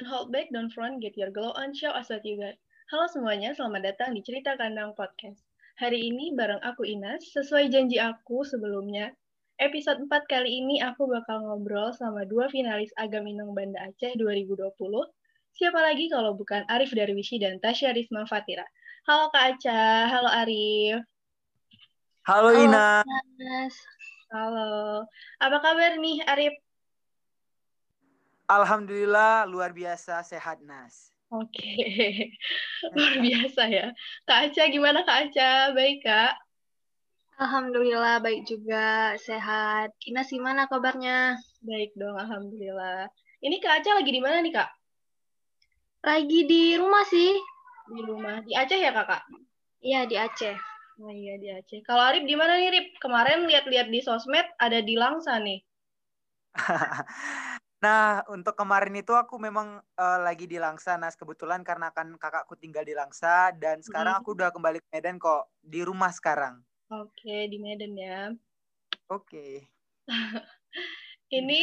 Don't hold back, don't front, get your glow on, show us what you got. Halo semuanya, selamat datang di Cerita Kandang Podcast. Hari ini bareng aku Inas, sesuai janji aku sebelumnya, episode 4 kali ini aku bakal ngobrol sama dua finalis Agam Inong Banda Aceh 2020. Siapa lagi kalau bukan Arif Darwishi dan Tasya Risma Fatira. Halo Kak Aca, halo Arif. Halo, Ina. Mas. Halo. Apa kabar nih Arif? Alhamdulillah luar biasa sehat Nas. Oke, luar biasa ya. Kak Aca, gimana Kak Aca? Baik, Kak? Alhamdulillah baik juga, sehat. Inas gimana kabarnya? Baik dong, Alhamdulillah. Ini Kak Aca lagi di mana nih, Kak? Lagi di rumah sih. Di rumah. Di Aceh ya, Kakak? Iya, di Aceh. Oh iya, di Aceh. Kalau Arif di mana nih, Rip? Kemarin lihat-lihat di sosmed ada di Langsa nih. Nah, untuk kemarin itu aku memang eh, lagi di Langsa, Nas. Kebetulan karena kan kakakku tinggal di Langsa dan sekarang Hmm. aku udah kembali ke Medan kok. Di rumah sekarang. Oke, di Medan ya. Oke. Ini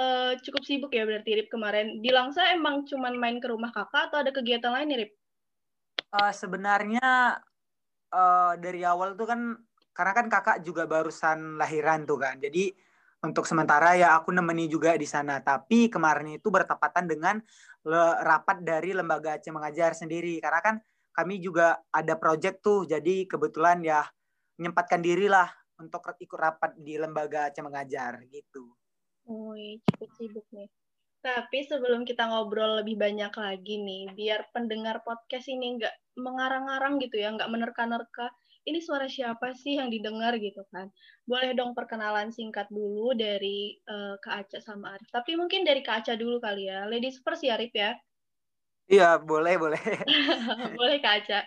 eh, cukup sibuk ya berarti, Rip, kemarin. Di Langsa emang cuman main ke rumah kakak atau ada kegiatan lain nih, Rip? Eh, sebenarnya eh, dari awal tuh kan karena kan kakak juga barusan lahiran tuh kan. Jadi untuk sementara ya aku nemeni juga di sana. Tapi kemarin itu bertepatan dengan rapat dari lembaga Aceh Mengajar sendiri. Karena kan kami juga ada project tuh. Jadi kebetulan ya menyempatkan diri lah untuk ikut rapat di lembaga Aceh Mengajar gitu. Wih, cukup sibuk nih. Tapi sebelum kita ngobrol lebih banyak lagi nih, biar pendengar podcast ini nggak mengarang-arang gitu ya, nggak menerka-nerka, ini suara siapa sih yang didengar gitu kan. Boleh dong perkenalan singkat dulu dari eh, Kak Aca sama Arif. Tapi mungkin dari Kak Aca dulu kali ya. Ladies first ya, Arif ya. Iya, boleh, boleh. Boleh Kak Aca.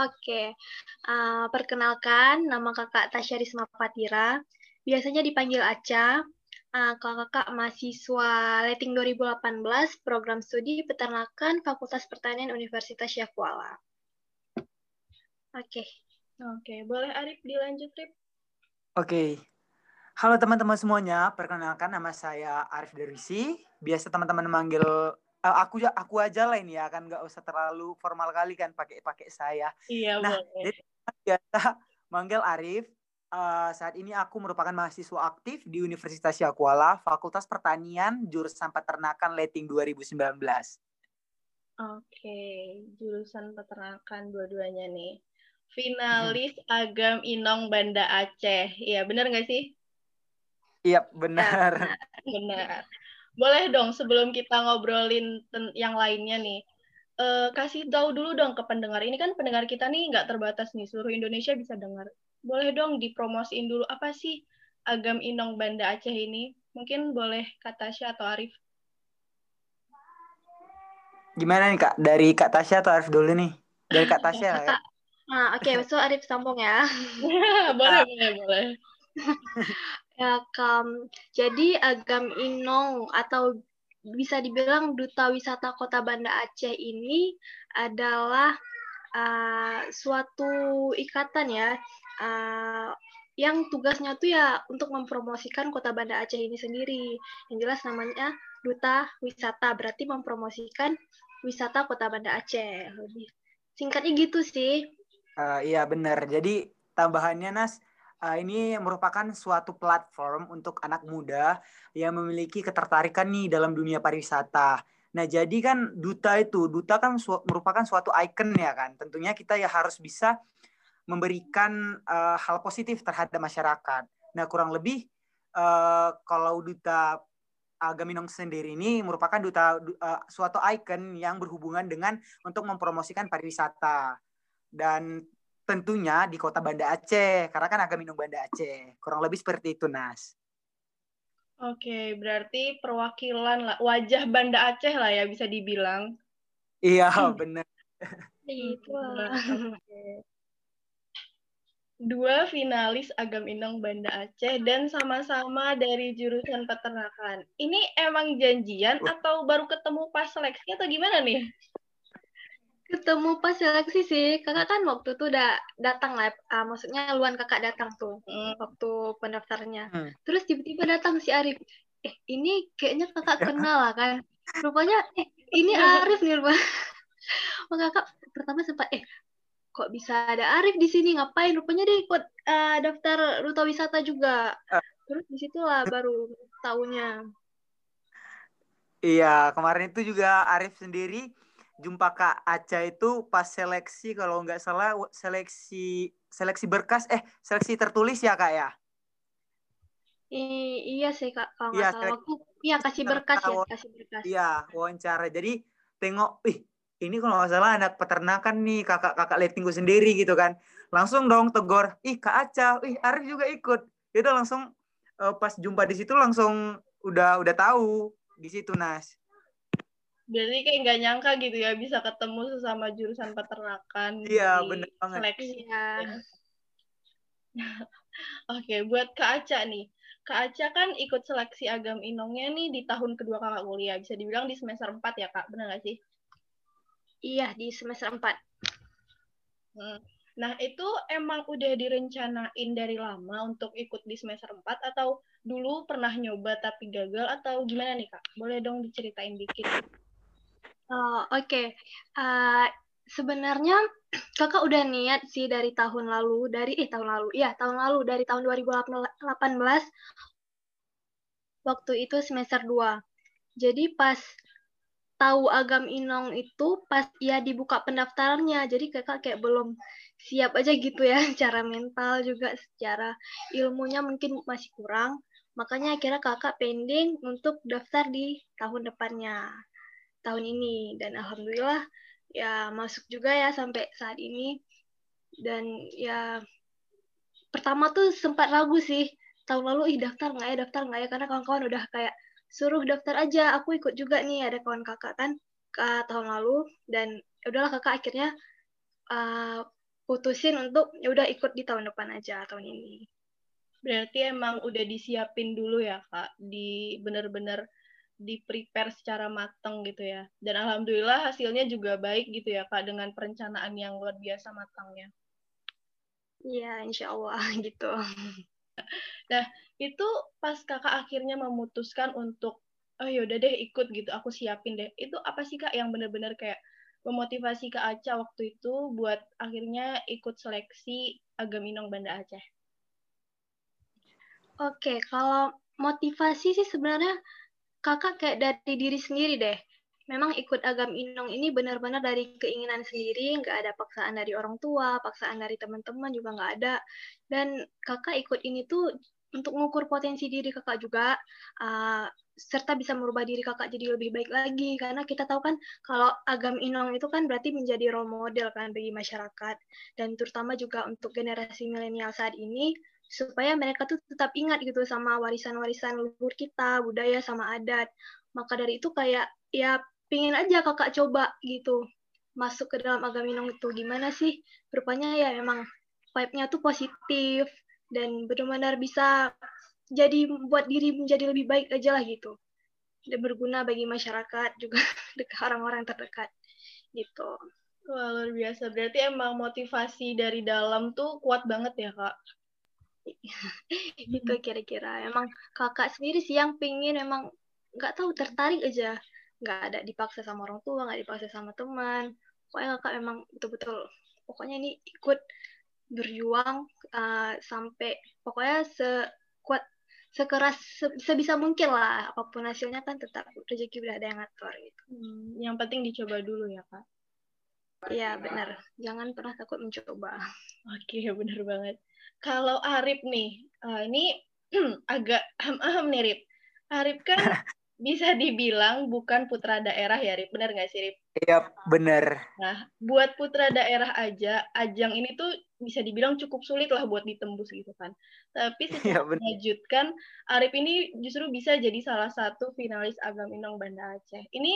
Oke, eh, perkenalkan nama kakak Tasya Risma Fatira. Biasanya dipanggil Aca. Eh, kalau kakak mahasiswa Leting 2018, program studi peternakan Fakultas Pertanian Universitas Syekh Kuala. Oke, Oke, boleh Arif dilanjut, Rip? Oke. Halo teman-teman semuanya, perkenalkan nama saya Arif Derwisi. Biasa teman-teman manggil eh, aku ya aku aja lah ini ya kan nggak usah terlalu formal kali kan pakai pakai saya. Iya, Nah, boleh. jadi biasa manggil Arif. Eh, saat ini aku merupakan mahasiswa aktif di Universitas Yakuala, Fakultas Pertanian, jurusan Peternakan Leting 2019. Oke, jurusan peternakan dua-duanya nih. Finalis Agam Inong Banda Aceh. Iya, bener nggak sih? Iya, benar. Benar. Boleh dong sebelum kita ngobrolin yang lainnya nih. eh, kasih tahu dulu dong ke pendengar. Ini kan pendengar kita nih nggak terbatas nih, seluruh Indonesia bisa dengar. Boleh dong dipromosiin dulu apa sih Agam Inong Banda Aceh ini? Mungkin boleh Kak Tasya atau Arif. Gimana nih Kak? Dari Kak Tasya atau Arif dulu nih? Dari Kak Tasya ya. kakak. Nah, oke, besok Arif sambung ya. boleh, boleh, boleh. Ya, Kam. Jadi Agam Inong atau bisa dibilang Duta Wisata Kota Banda Aceh ini adalah uh, suatu ikatan ya uh, yang tugasnya tuh ya untuk mempromosikan Kota Banda Aceh ini sendiri. Yang jelas namanya Duta Wisata, berarti mempromosikan wisata Kota Banda Aceh. Lebih singkatnya gitu sih. Eh, iya benar. Jadi tambahannya Nas, eh, ini merupakan suatu platform untuk anak muda yang memiliki ketertarikan nih dalam dunia pariwisata. Nah, jadi kan duta itu, duta kan su- merupakan suatu icon ya kan. Tentunya kita ya harus bisa memberikan eh, hal positif terhadap masyarakat. Nah, kurang lebih eh, kalau duta Agaminong sendiri ini merupakan duta du- eh, suatu icon yang berhubungan dengan untuk mempromosikan pariwisata dan tentunya di kota Banda Aceh karena kan Agaminong Banda Aceh kurang lebih seperti itu Nas Oke, berarti perwakilan lah, wajah Banda Aceh lah ya bisa dibilang. iya benar Itu. Oke. Dua finalis Agam Inong Banda Aceh dan sama-sama dari jurusan peternakan. Ini emang janjian atau baru ketemu pas seleksi atau gimana nih? Ketemu pas seleksi sih. Kakak kan waktu itu udah datang lah ah, maksudnya luan kakak datang tuh Hmm. waktu pendaftarnya. Hmm. terus tiba-tiba datang si Arif. Eh ini kayaknya kakak kenal lah kan. Rupanya eh ini Arif nih rupanya. Maka kakak pertama sempat eh kok bisa ada Arif di sini? Ngapain? Rupanya dia ikut uh, daftar duta wisata juga. Uh. terus di situlah baru tahunya iya kemarin itu juga Arif sendiri jumpa Kak Aca itu pas seleksi kalau nggak salah seleksi seleksi berkas eh seleksi tertulis ya Kak ya? I iya sih kak kalau nggak iya, salah aku iya kasih berkas ya kasih berkas. iya wawancara. Jadi tengok ih ini kalau nggak salah anak peternakan nih kakak-kakak lettingku sendiri gitu kan. Langsung dong tegur ih kak Aca ih Arif juga ikut. Itu langsung uh, pas jumpa di situ langsung udah udah tahu di situ Nas jadi kayak nggak nyangka gitu ya bisa ketemu sesama jurusan peternakan iya benar banget seleksi ya. Oke, buat Kak Aca nih. Kak Aca kan ikut seleksi agam inongnya nih di tahun kedua kakak kuliah. Bisa dibilang di semester 4 ya kak, benar nggak sih? Iya, di semester 4. Hmm. Nah, itu emang udah direncanain dari lama untuk ikut di semester 4 atau dulu pernah nyoba tapi gagal atau gimana nih kak? Boleh dong diceritain dikit. Uh, Oke, okay. uh, sebenarnya kakak udah niat sih dari tahun lalu, dari eh tahun lalu, ya tahun lalu dari tahun 2018 waktu itu semester 2. Jadi pas tahu agam inong itu pas ya dibuka pendaftarannya jadi kakak kayak belum siap aja gitu ya cara mental juga secara ilmunya mungkin masih kurang makanya akhirnya kakak pending untuk daftar di tahun depannya tahun ini. Dan alhamdulillah ya masuk juga ya sampai saat ini. Dan ya pertama tuh sempat ragu sih tahun lalu ih daftar nggak ya daftar nggak ya? Karena kawan-kawan udah kayak suruh daftar aja aku ikut juga nih ada kawan kakak kan ke tahun lalu. Dan ya udahlah kakak akhirnya uh, putusin untuk ya udah ikut di tahun depan aja tahun ini. Berarti emang udah disiapin dulu ya kak? Di bener-bener di prepare secara matang gitu ya. Dan alhamdulillah hasilnya juga baik gitu ya Kak dengan perencanaan yang luar biasa matangnya. Iya, insya Allah gitu. Nah, itu pas kakak akhirnya memutuskan untuk, oh yaudah deh ikut gitu, aku siapin deh. Itu apa sih kak yang benar-benar kayak memotivasi Kak Aca waktu itu buat akhirnya ikut seleksi Agaminong Banda Aceh? Oke, kalau motivasi sih sebenarnya kakak kayak dari diri sendiri deh. Memang ikut agam inong ini benar-benar dari keinginan sendiri, nggak ada paksaan dari orang tua, paksaan dari teman-teman juga nggak ada. Dan kakak ikut ini tuh untuk mengukur potensi diri kakak juga, uh, serta bisa merubah diri kakak jadi lebih baik lagi. Karena kita tahu kan kalau agam inong itu kan berarti menjadi role model kan bagi masyarakat. Dan terutama juga untuk generasi milenial saat ini, supaya mereka tuh tetap ingat gitu sama warisan-warisan leluhur kita, budaya sama adat. Maka dari itu kayak ya pingin aja kakak coba gitu masuk ke dalam agama Minang itu gimana sih? Rupanya ya memang vibe-nya tuh positif dan benar-benar bisa jadi buat diri menjadi lebih baik aja lah gitu. Dan berguna bagi masyarakat juga dekat orang-orang terdekat gitu. Wah, luar biasa. Berarti emang motivasi dari dalam tuh kuat banget ya, Kak? gitu kira-kira. Emang kakak sendiri sih yang pingin emang nggak tahu tertarik aja. Nggak ada dipaksa sama orang tua nggak dipaksa sama teman. Pokoknya kakak emang betul-betul pokoknya ini ikut berjuang uh, sampai pokoknya sekuat sekeras se, sebisa mungkin lah apa pun hasilnya kan tetap rezeki udah ada yang ngatur gitu. Hmm, yang penting dicoba dulu ya kak Iya benar, jangan pernah takut mencoba. Oke, benar banget. Kalau Arif nih, uh, ini agak aham-aham nih Rip. Arif kan bisa dibilang bukan putra daerah ya Rip, benar nggak sih Rip? Iya benar. Nah, buat putra daerah aja, ajang ini tuh bisa dibilang cukup sulit lah buat ditembus gitu kan. Tapi setelah ya, mengejutkan, Arif ini justru bisa jadi salah satu finalis Agaminong Banda Aceh. Ini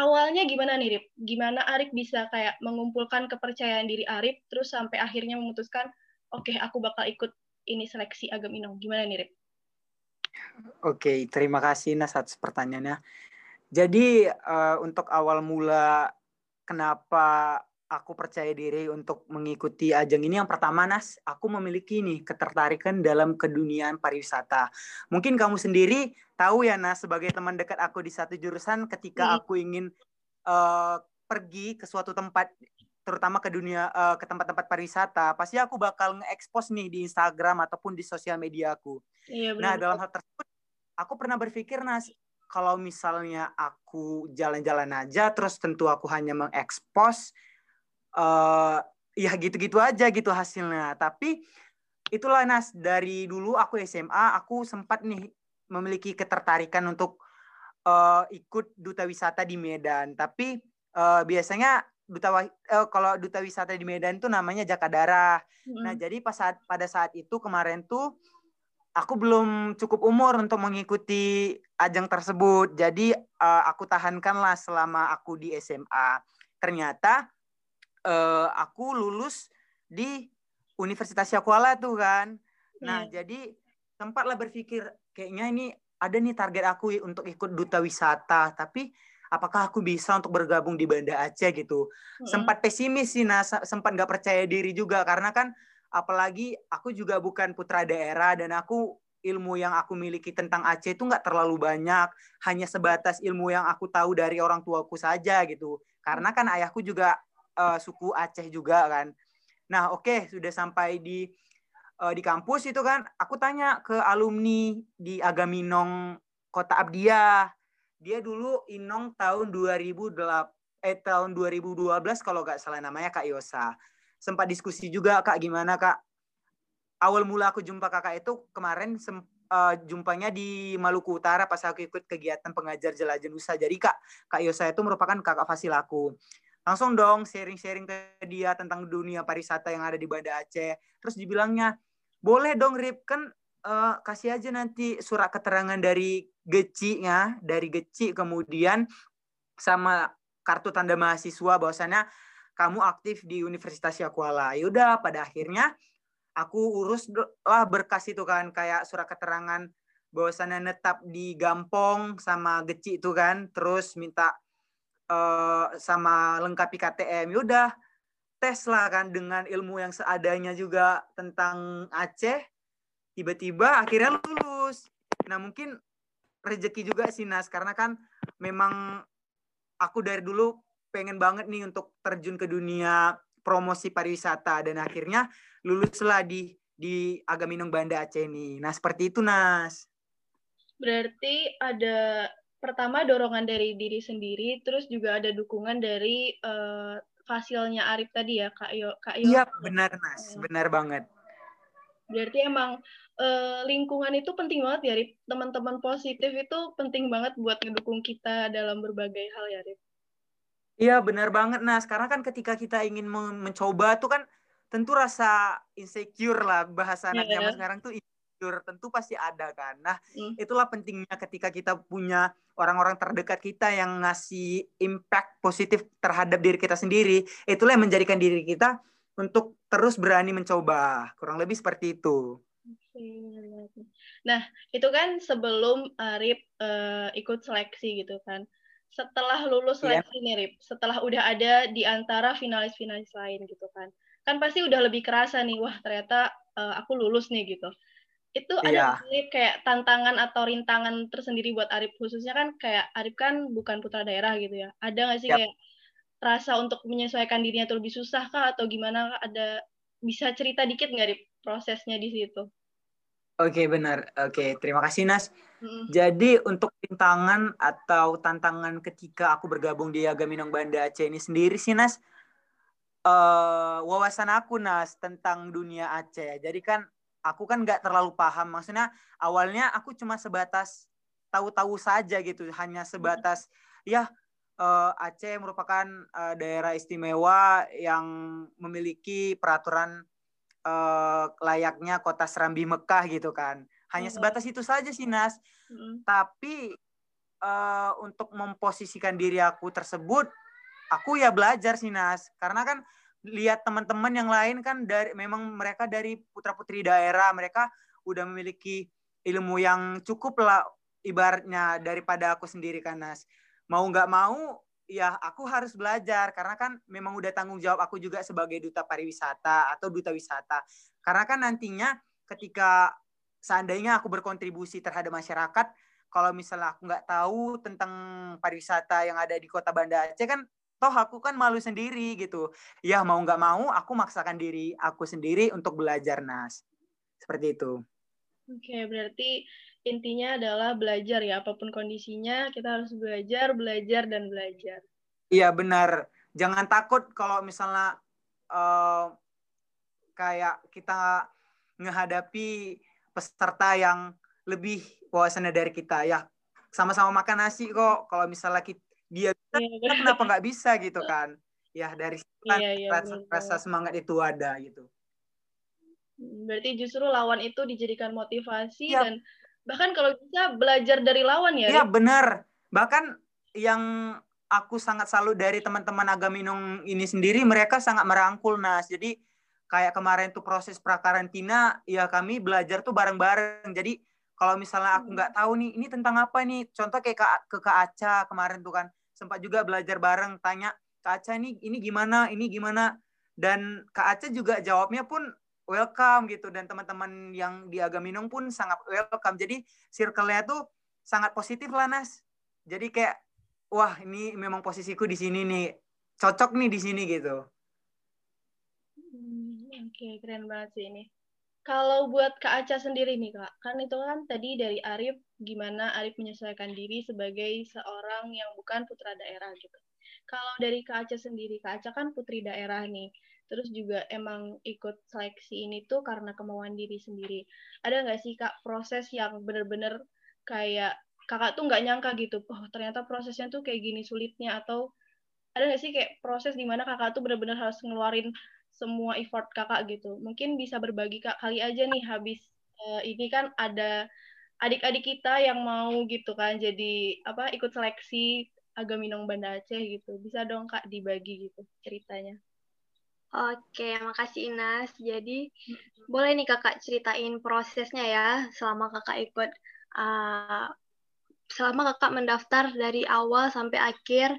awalnya gimana nih Rip? Gimana Arif bisa kayak mengumpulkan kepercayaan diri Arif, terus sampai akhirnya memutuskan, oke okay, aku bakal ikut ini seleksi agam inong gimana nih Rip? Oke, okay, terima kasih Nas atas pertanyaannya. Jadi uh, untuk awal mula kenapa aku percaya diri untuk mengikuti ajang ini yang pertama Nas, aku memiliki nih ketertarikan dalam keduniaan pariwisata. Mungkin kamu sendiri tahu ya Nas sebagai teman dekat aku di satu jurusan ketika hmm. aku ingin uh, pergi ke suatu tempat terutama ke dunia uh, ke tempat-tempat pariwisata, pasti aku bakal nge-expose nih di Instagram ataupun di sosial media aku. Iya, benar. Nah, dalam hal tersebut aku pernah berpikir Nas, kalau misalnya aku jalan-jalan aja terus tentu aku hanya mengekspos uh, ya gitu-gitu aja gitu hasilnya. Tapi itulah Nas dari dulu aku SMA aku sempat nih memiliki ketertarikan untuk uh, ikut duta wisata di Medan. Tapi uh, biasanya duta uh, kalau duta wisata di Medan itu namanya Jakadara. Hmm. Nah, jadi pas saat pada saat itu kemarin tuh aku belum cukup umur untuk mengikuti ajang tersebut. Jadi uh, aku tahankanlah selama aku di SMA. Ternyata uh, aku lulus di Universitas Yakuala tuh kan. Nah, hmm. jadi sempatlah berpikir kayaknya ini ada nih target aku untuk ikut duta wisata, tapi apakah aku bisa untuk bergabung di Banda Aceh gitu. Hmm. Sempat pesimis sih, nah sempat nggak percaya diri juga karena kan apalagi aku juga bukan putra daerah dan aku ilmu yang aku miliki tentang Aceh itu nggak terlalu banyak, hanya sebatas ilmu yang aku tahu dari orang tuaku saja gitu. Karena kan ayahku juga uh, suku Aceh juga kan. Nah, oke, okay, sudah sampai di uh, di kampus itu kan, aku tanya ke alumni di Agaminong Kota Abdia. Dia dulu Inong tahun 2008 eh tahun 2012 kalau nggak salah namanya Kak Yosa. Sempat diskusi juga Kak gimana Kak? Awal mula aku jumpa Kakak itu kemarin uh, jumpanya di Maluku Utara pas aku ikut kegiatan pengajar jelajah Nusa. Jadi Kak, Kak Yosa itu merupakan kakak fasil aku langsung dong sharing-sharing ke dia tentang dunia pariwisata yang ada di Banda Aceh. Terus dibilangnya, boleh dong Rip, kan uh, kasih aja nanti surat keterangan dari Geci-nya, dari Geci kemudian sama kartu tanda mahasiswa bahwasannya kamu aktif di Universitas Yakuala. Yaudah, pada akhirnya aku urus lah berkas itu kan kayak surat keterangan bahwasannya netap di Gampong sama Geci itu kan, terus minta uh, sama lengkapi KTM yaudah tes lah kan dengan ilmu yang seadanya juga tentang Aceh. Tiba-tiba akhirnya lulus. Nah mungkin rezeki juga sih Nas. Karena kan memang aku dari dulu pengen banget nih untuk terjun ke dunia promosi pariwisata. Dan akhirnya luluslah di di Agaminong Banda Aceh ini. Nah, seperti itu Nas. Berarti ada pertama dorongan dari diri sendiri, terus juga ada dukungan dari uh, fasilnya Arif tadi ya, Kak Yo. Kak Yo. Iya, benar Mas, uh, benar banget. Berarti emang uh, lingkungan itu penting banget ya, Rif. Teman-teman positif itu penting banget buat ngedukung kita dalam berbagai hal ya, Rif. Iya, benar banget, Nas. Karena kan ketika kita ingin mencoba tuh kan tentu rasa insecure lah bahasa anak yeah. zaman sekarang tuh insecure tentu pasti ada kan. Nah, hmm. itulah pentingnya ketika kita punya orang-orang terdekat kita yang ngasih impact positif terhadap diri kita sendiri, itulah yang menjadikan diri kita untuk terus berani mencoba. Kurang lebih seperti itu. Nah, itu kan sebelum Arif uh, ikut seleksi gitu kan. Setelah lulus iya. seleksi yeah. nih, Rip, setelah udah ada di antara finalis-finalis lain gitu kan. Kan pasti udah lebih kerasa nih, wah ternyata uh, aku lulus nih gitu itu ada yeah. kayak tantangan atau rintangan tersendiri buat Arif. Khususnya kan kayak Arif kan bukan putra daerah gitu ya. Ada nggak sih yep. kayak rasa untuk menyesuaikan dirinya itu lebih susah kah atau gimana ada bisa cerita dikit nggak Arif prosesnya di situ? Oke okay, benar. Oke okay, terima kasih Nas. Mm. jadi untuk rintangan atau tantangan ketika aku bergabung di Agaminong Banda Aceh ini sendiri sih Nas uh, wawasan aku Nas tentang dunia Aceh. Jadi kan aku kan nggak terlalu paham. Maksudnya awalnya aku cuma sebatas tahu-tahu saja gitu hanya sebatas ya uh, Aceh merupakan uh, daerah istimewa yang memiliki peraturan uh, layaknya kota Serambi Mekah gitu kan. Hanya sebatas itu saja sih Nas. Tapi uh, untuk memposisikan diri aku tersebut aku ya belajar sih Nas. Karena kan lihat teman-teman yang lain kan dari memang mereka dari putra-putri daerah, mereka udah memiliki ilmu yang cukup lah ibaratnya daripada aku sendiri kan Nas. Mau nggak mau ya aku harus belajar karena kan memang udah tanggung jawab aku juga sebagai duta pariwisata atau duta wisata. Karena kan nantinya ketika seandainya aku berkontribusi terhadap masyarakat, kalau misalnya aku nggak tahu tentang pariwisata yang ada di kota Banda Aceh kan toh aku kan malu sendiri gitu. Ya mau nggak mau aku maksakan diri aku sendiri untuk belajar Nas. Seperti itu. Oke, berarti intinya adalah belajar ya apa pun kondisinya kita harus belajar belajar dan belajar iya benar jangan takut kalau misalnya uh, kayak kita menghadapi peserta yang lebih wawasannya dari kita ya sama-sama makan nasi kok kalau misalnya kita, dia bisa iya, kenapa nggak bisa gitu kan? Ya dari kan iya, iya, rasa, rasa semangat itu ada gitu. Berarti justru lawan itu dijadikan motivasi ya. dan bahkan kalau bisa belajar dari lawan ya iya benar bahkan yang aku sangat salut dari teman-teman Agaminong ini sendiri mereka sangat merangkul Nas. Jadi kayak kemarin tuh proses prakarantina ya kami belajar tuh bareng-bareng. Jadi kalau misalnya aku nggak tahu nih ini tentang apa nih contoh kayak ke, ke Kak Aca kemarin tuh kan sempat juga belajar bareng tanya Kak Aca ini ini gimana ini gimana dan Kak Aca juga jawabnya pun welcome gitu dan teman-teman yang di Agaminong pun sangat welcome. Jadi circle-nya tuh sangat positif lah Nas. Jadi kayak wah ini memang posisiku di sini nih. Cocok nih di sini gitu. Hmm, Oke, okay, keren banget sih ini. Kalau buat Kak Aca sendiri nih Kak, kan itu kan tadi dari Arif gimana Arif menyesuaikan diri sebagai seorang yang bukan putra daerah gitu. Kalau dari Kak Aca sendiri, Kak Aca kan putri daerah nih terus juga emang ikut seleksi ini tuh karena kemauan diri sendiri. Ada nggak sih kak proses yang bener-bener kayak kakak tuh nggak nyangka gitu, oh ternyata prosesnya tuh kayak gini sulitnya atau ada nggak sih kayak proses di mana kakak tuh bener-bener harus ngeluarin semua effort kakak gitu. Mungkin bisa berbagi kak kali aja nih habis uh, ini kan ada adik-adik kita yang mau gitu kan jadi apa ikut seleksi Agaminong Banda Aceh gitu. Bisa dong Kak dibagi gitu ceritanya. Oke, makasih Inas. Jadi hmm. boleh nih kakak ceritain prosesnya ya selama kakak ikut, uh, selama kakak mendaftar dari awal sampai akhir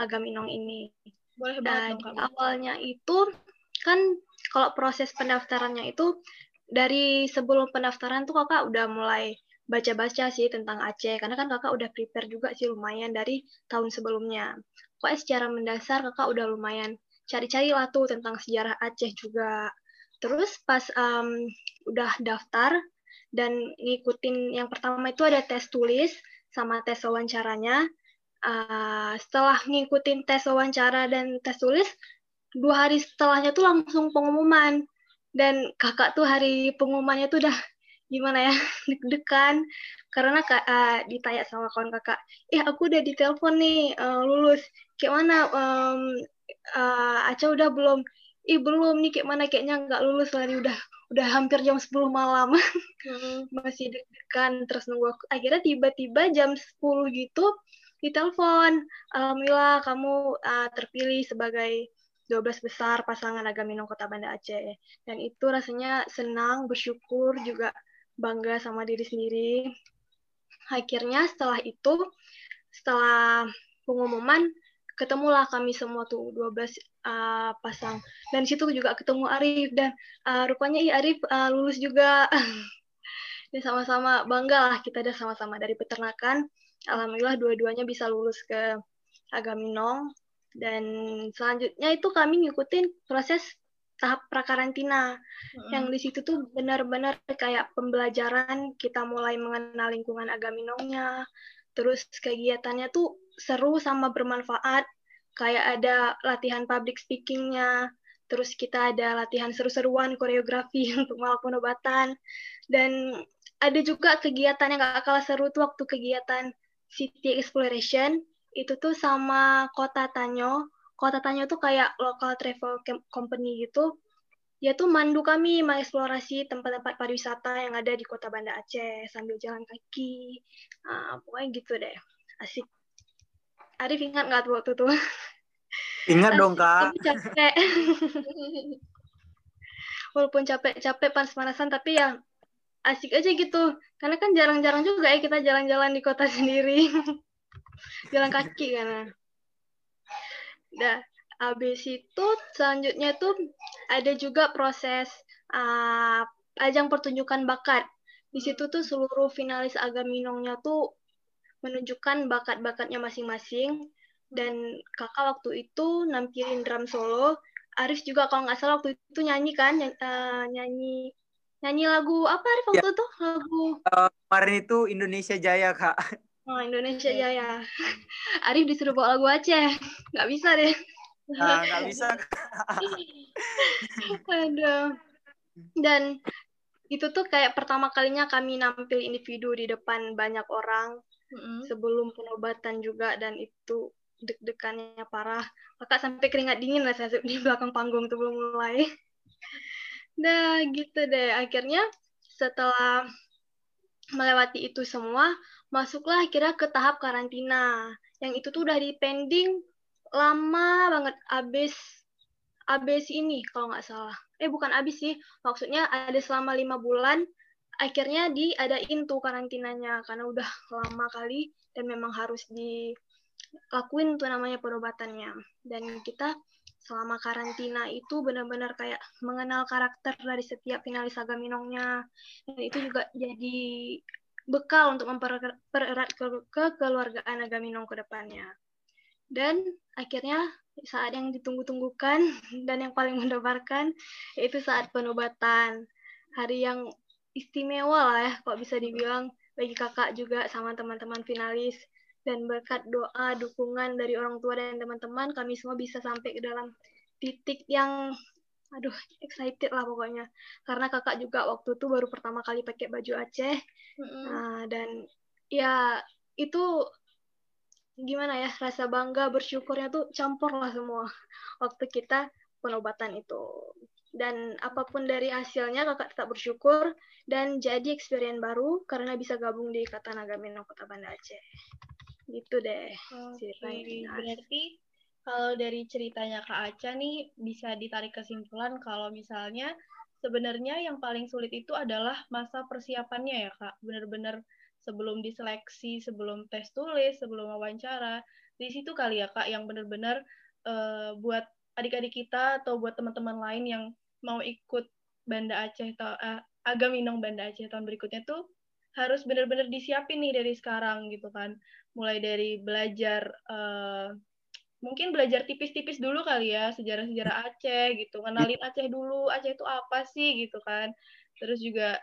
Agaminong ini. Boleh banget dong, awalnya itu kan kalau proses pendaftarannya itu dari sebelum pendaftaran tuh kakak udah mulai baca-baca sih tentang Aceh karena kan kakak udah prepare juga sih lumayan dari tahun sebelumnya. Pokoknya secara mendasar kakak udah lumayan cari-cari lah tuh tentang sejarah Aceh juga. Terus pas um, udah daftar dan ngikutin yang pertama itu ada tes tulis sama tes wawancaranya. Uh, setelah ngikutin tes wawancara dan tes tulis, dua hari setelahnya tuh langsung pengumuman. Dan kakak tuh hari pengumumannya tuh udah gimana ya deg-degan karena uh, ditanya sama kawan kakak, eh aku udah ditelepon nih uh, lulus, kayak mana um, uh, Aca udah belum ih belum nih kayak mana kayaknya nggak lulus lagi udah udah hampir jam 10 malam hmm. masih deg-degan terus nunggu aku. akhirnya tiba-tiba jam 10 gitu ditelepon alhamdulillah kamu uh, terpilih sebagai 12 besar pasangan Agaminong Kota Banda Aceh dan itu rasanya senang bersyukur juga bangga sama diri sendiri. Akhirnya setelah itu setelah pengumuman ketemulah kami semua tuh 12 uh, ah, pasang. Dan situ juga ketemu Arif dan uh, rupanya i Arif uh, lulus juga. Dan sama-sama bangga lah kita ada sama-sama dari peternakan. Alhamdulillah dua-duanya bisa lulus ke Agaminong dan selanjutnya itu kami ngikutin proses tahap prakarantina. Hmm. yang di situ tuh benar-benar kayak pembelajaran kita mulai mengenal lingkungan Agaminongnya terus kegiatannya tuh seru sama bermanfaat. Kayak ada latihan public speakingnya, terus kita ada latihan seru-seruan koreografi untuk melakukan obatan, dan ada juga kegiatan yang gak kalah seru tuh waktu kegiatan City Exploration, itu tuh sama Kota Tanyo. Kota Tanyo tuh kayak local travel company gitu, ya tuh mandu kami mengeksplorasi tempat-tempat pariwisata yang ada di kota Banda Aceh sambil jalan kaki. Nah, pokoknya gitu deh. Asik. Arif ingat nggak tuh waktu itu? Ingat dong kak. capek. Walaupun capek-capek panas-panasan tapi ya asik aja gitu. Karena kan jarang-jarang juga ya kita jalan-jalan di kota sendiri. jalan kaki karena. Dah, habis itu selanjutnya tuh ada juga proses uh, ajang pertunjukan bakat. Di situ tuh seluruh finalis Agaminongnya tuh menunjukkan bakat-bakatnya masing-masing dan kakak waktu itu nampilin drum solo. Arif juga kalau nggak salah waktu itu nyanyi kan, uh, nyanyi nyanyi lagu apa Arif waktu ya. itu lagu uh, kemarin itu Indonesia Jaya kak oh Indonesia Jaya Arif disuruh bawa lagu Aceh. Nggak bisa deh. Nah, nggak bisa. Aduh. Dan itu tuh kayak pertama kalinya kami nampil individu di depan banyak orang mm-hmm. sebelum penobatan juga dan itu deg-degannya parah. Kakak sampai keringat dingin lah saya di belakang panggung tuh belum mulai. Nah, gitu deh. Akhirnya setelah melewati itu semua, masuklah akhirnya ke tahap karantina. Yang itu tuh udah di pending lama banget abis abis ini kalau nggak salah. Eh bukan abis sih, maksudnya ada selama lima bulan. Akhirnya diadain tuh karantinanya karena udah lama kali dan memang harus dilakuin tuh namanya perobatannya. Dan kita selama karantina itu benar-benar kayak mengenal karakter dari setiap finalis agaminongnya dan itu juga jadi bekal untuk mempererat ke kekeluargaan agaminong ke depannya. Dan akhirnya saat yang ditunggu-tunggukan dan yang paling mendebarkan yaitu saat penobatan. Hari yang istimewa lah ya kok bisa dibilang bagi kakak juga sama teman-teman finalis. Dan berkat doa, dukungan dari orang tua dan teman-teman, kami semua bisa sampai ke dalam titik yang aduh excited lah pokoknya karena kakak juga waktu itu baru pertama kali pakai baju Aceh mm-hmm. nah, dan ya itu gimana ya rasa bangga bersyukurnya tuh campur lah semua waktu kita penobatan itu dan apa pun dari hasilnya kakak tetap bersyukur dan jadi experience baru karena bisa gabung di Kata Naga Minang Kota Banda Aceh gitu deh okay. ceritanya. Berarti kalau dari ceritanya Kak Aca nih bisa ditarik kesimpulan kalau misalnya sebenarnya yang paling sulit itu adalah masa persiapannya ya Kak. Benar-benar sebelum diseleksi, sebelum tes tulis, sebelum wawancara. Di situ kali ya Kak yang benar-benar uh, buat adik-adik kita atau buat teman-teman lain yang mau ikut Banda Aceh atau uh, Agaminong Banda Aceh tahun berikutnya tuh harus benar-benar disiapin nih dari sekarang gitu kan mulai dari belajar uh, mungkin belajar tipis-tipis dulu kali ya sejarah-sejarah Aceh gitu kenalin Aceh dulu Aceh itu apa sih gitu kan. Terus juga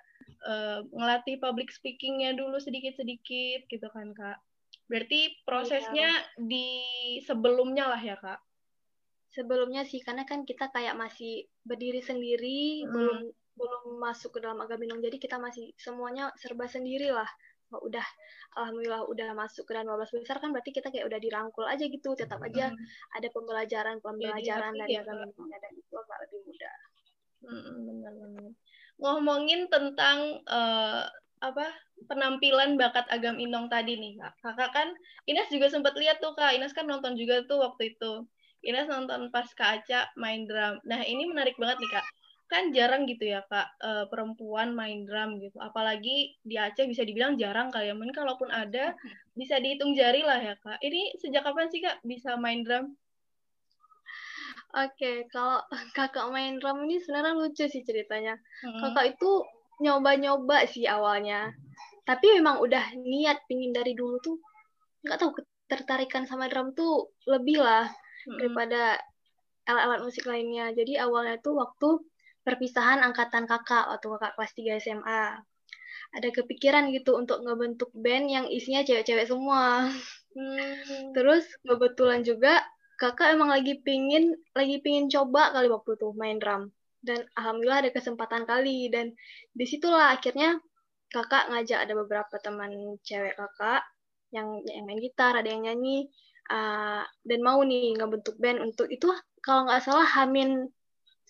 uh, ngelatih public speakingnya dulu sedikit-sedikit gitu kan kak. Berarti prosesnya ya. di sebelumnya lah ya kak? Sebelumnya sih karena kan kita kayak masih berdiri sendiri hmm. belum belum masuk ke dalam agama Minang. Jadi kita masih semuanya serba sendiri lah udah alhamdulillah udah masuk ke dalam 12 besar kan berarti kita kayak udah dirangkul aja gitu tetap aja hmm. ada pembelajaran pembelajaran dari ya, agama Minang dan itu agak lebih mudah hmm, benar-benar ngomongin tentang uh, apa penampilan bakat agam Inong tadi nih kak. Kakak kan Ines juga sempat lihat tuh kak. Ines kan nonton juga tuh waktu itu. Ines nonton pas Kak Aca main drum. Nah ini menarik banget nih kak kan jarang gitu ya kak uh, perempuan main drum gitu apalagi di Aceh bisa dibilang jarang kali ya mungkin kalaupun ada bisa dihitung jari lah ya kak ini sejak kapan sih kak bisa main drum Oke, okay, kalau kakak main drum ini sebenarnya lucu sih ceritanya. Hmm. Kakak itu nyoba-nyoba sih awalnya, tapi memang udah niat pingin dari dulu tuh nggak tahu ketertarikan sama drum tuh lebih lah hmm. daripada alat-alat musik lainnya. Jadi awalnya tuh waktu perpisahan angkatan kakak waktu kakak kelas 3 SMA. Ada kepikiran gitu untuk ngebentuk band yang isinya cewek-cewek semua. Hmm. Terus kebetulan juga kakak emang lagi pingin lagi pingin coba kali waktu itu main drum dan alhamdulillah ada kesempatan kali dan di situlah akhirnya kakak ngajak ada beberapa teman cewek kakak yang yang main gitar ada yang nyanyi uh, dan mau nih ngebentuk band untuk itu kalau nggak salah Hamin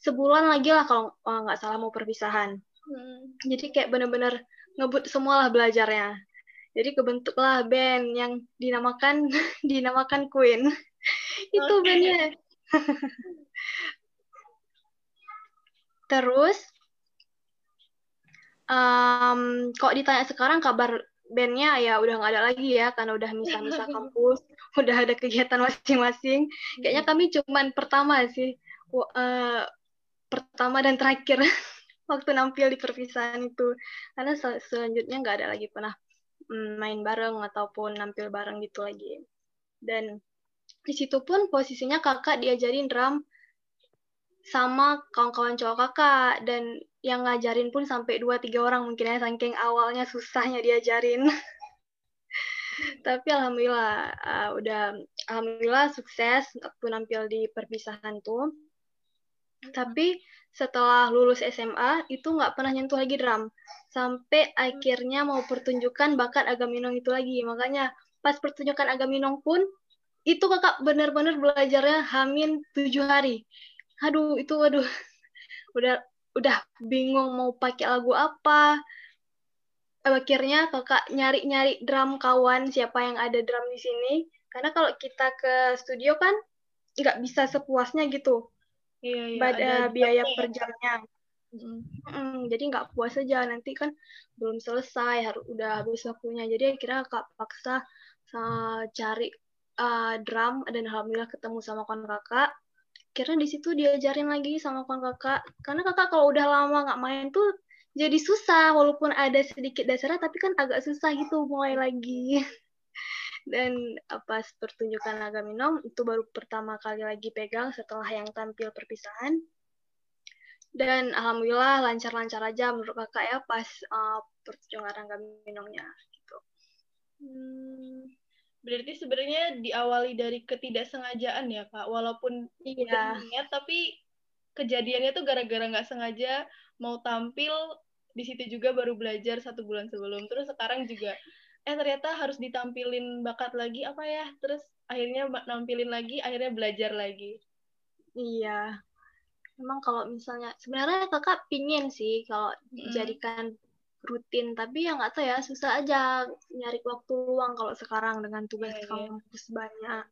sebulan lagi lah kalau oh, nggak salah mau perpisahan. Hmm. Jadi kayak bener-bener ngebut semualah belajarnya. Jadi kebentuklah band yang dinamakan dinamakan Queen. Itu okay. bandnya. Terus um, kok ditanya sekarang kabar bandnya ya udah nggak ada lagi ya karena udah misah-misah kampus, udah ada kegiatan masing-masing. Kayaknya kami cuman pertama sih, uh, pertama dan terakhir waktu nampil di perpisahan itu. Karena sel selanjutnya nggak ada lagi pernah mm, main bareng ataupun nampil bareng gitu lagi. Dan di situ pun posisinya kakak diajarin drum sama kawan-kawan cowok kakak dan yang ngajarin pun sampai dua tiga orang mungkin ya saking awalnya susahnya diajarin tapi alhamdulillah uh, udah alhamdulillah sukses waktu nampil di perpisahan tuh tapi setelah lulus SMA itu nggak pernah nyentuh lagi drum. Sampai akhirnya mau pertunjukan bakat agaminong itu lagi. Makanya pas pertunjukan agaminong pun itu kakak benar-benar belajarnya hamin tujuh hari. Aduh itu aduh udah udah bingung mau pakai lagu apa. Akhirnya kakak nyari-nyari drum kawan siapa yang ada drum di sini. Karena kalau kita ke studio kan nggak bisa sepuasnya gitu iya, iya, ada biaya per jamnya. Mm. Mm, jadi nggak puas aja. Nanti kan belum selesai harus udah habis waktunya. Jadi akhirnya kak paksa uh, cari uh, drum dan alhamdulillah ketemu sama kawan kakak. Karena di situ diajarin lagi sama kawan kakak. Karena kakak kalau udah lama nggak main tuh jadi susah walaupun ada sedikit dasarnya tapi kan agak susah gitu mulai lagi dan pas pertunjukan Agaminom itu baru pertama kali lagi pegang setelah yang tampil perpisahan dan alhamdulillah lancar-lancar aja menurut kakak ya pas uh, pertunjukan Agaminomnya gitu. Hmm, Berarti sebenarnya diawali dari ketidaksengajaan ya kak, walaupun iya. niat tapi kejadiannya tuh gara-gara nggak sengaja mau tampil di situ juga baru belajar satu bulan sebelum. Terus sekarang juga eh ternyata harus ditampilin bakat lagi apa ya? Terus akhirnya nampilin lagi, akhirnya belajar lagi. Iya. Memang kalau misalnya sebenarnya kakak pingin sih kalau mm. jadikan rutin tapi ya nggak tahu ya susah aja nyari waktu luang kalau sekarang dengan tugas yeah, iya. kampus yeah. banyak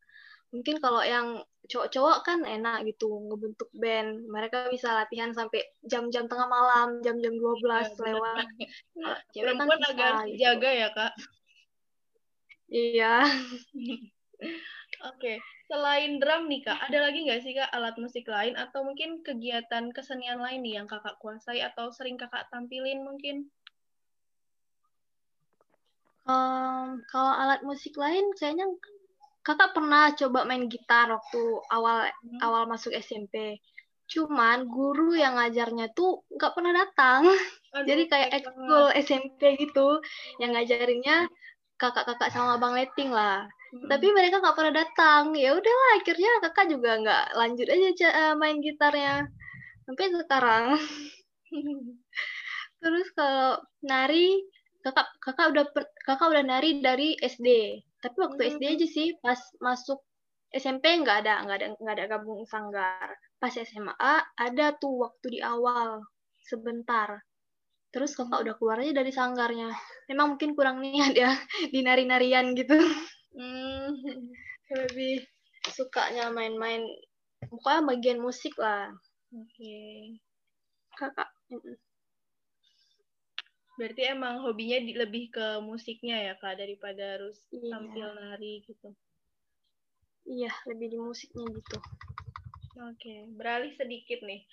mungkin kalau yang cowok-cowok kan enak gitu ngebentuk band mereka bisa latihan sampai jam-jam tengah malam jam-jam 12 yeah, lewat cewek kan agak gitu. jaga ya kak iya oke okay. selain drum nih kak ada lagi nggak sih kak alat musik lain atau mungkin kegiatan kesenian lain nih yang kakak kuasai atau sering kakak tampilin mungkin Um, kalau alat musik lain kayaknya kakak pernah coba main gitar waktu awal hmm. awal masuk SMP. Cuman guru yang ngajarnya tuh nggak pernah datang. Aduh, Jadi kayak ekskul SMP gitu. Yang ngajarinnya kakak-kakak sama Bang Leting lah. Hmm. Tapi mereka nggak pernah datang. Ya udahlah akhirnya kakak juga nggak lanjut aja uh, main gitarnya sampai sekarang. Terus kalau nari kakak kakak udah kakak udah nari dari SD tapi waktu hmm. SD aja sih pas masuk SMP nggak ada nggak ada nggak ada gabung sanggar pas SMA ada tuh waktu di awal sebentar terus kakak udah keluar aja dari sanggarnya memang mungkin kurang niat ya di nari-narian gitu hmm. lebih sukanya main-main pokoknya bagian musik lah oke okay. kakak Berarti emang hobinya di, lebih ke musiknya ya kak daripada harus iya. tampil nari gitu. Iya, lebih di musiknya gitu. Oke, beralih sedikit nih.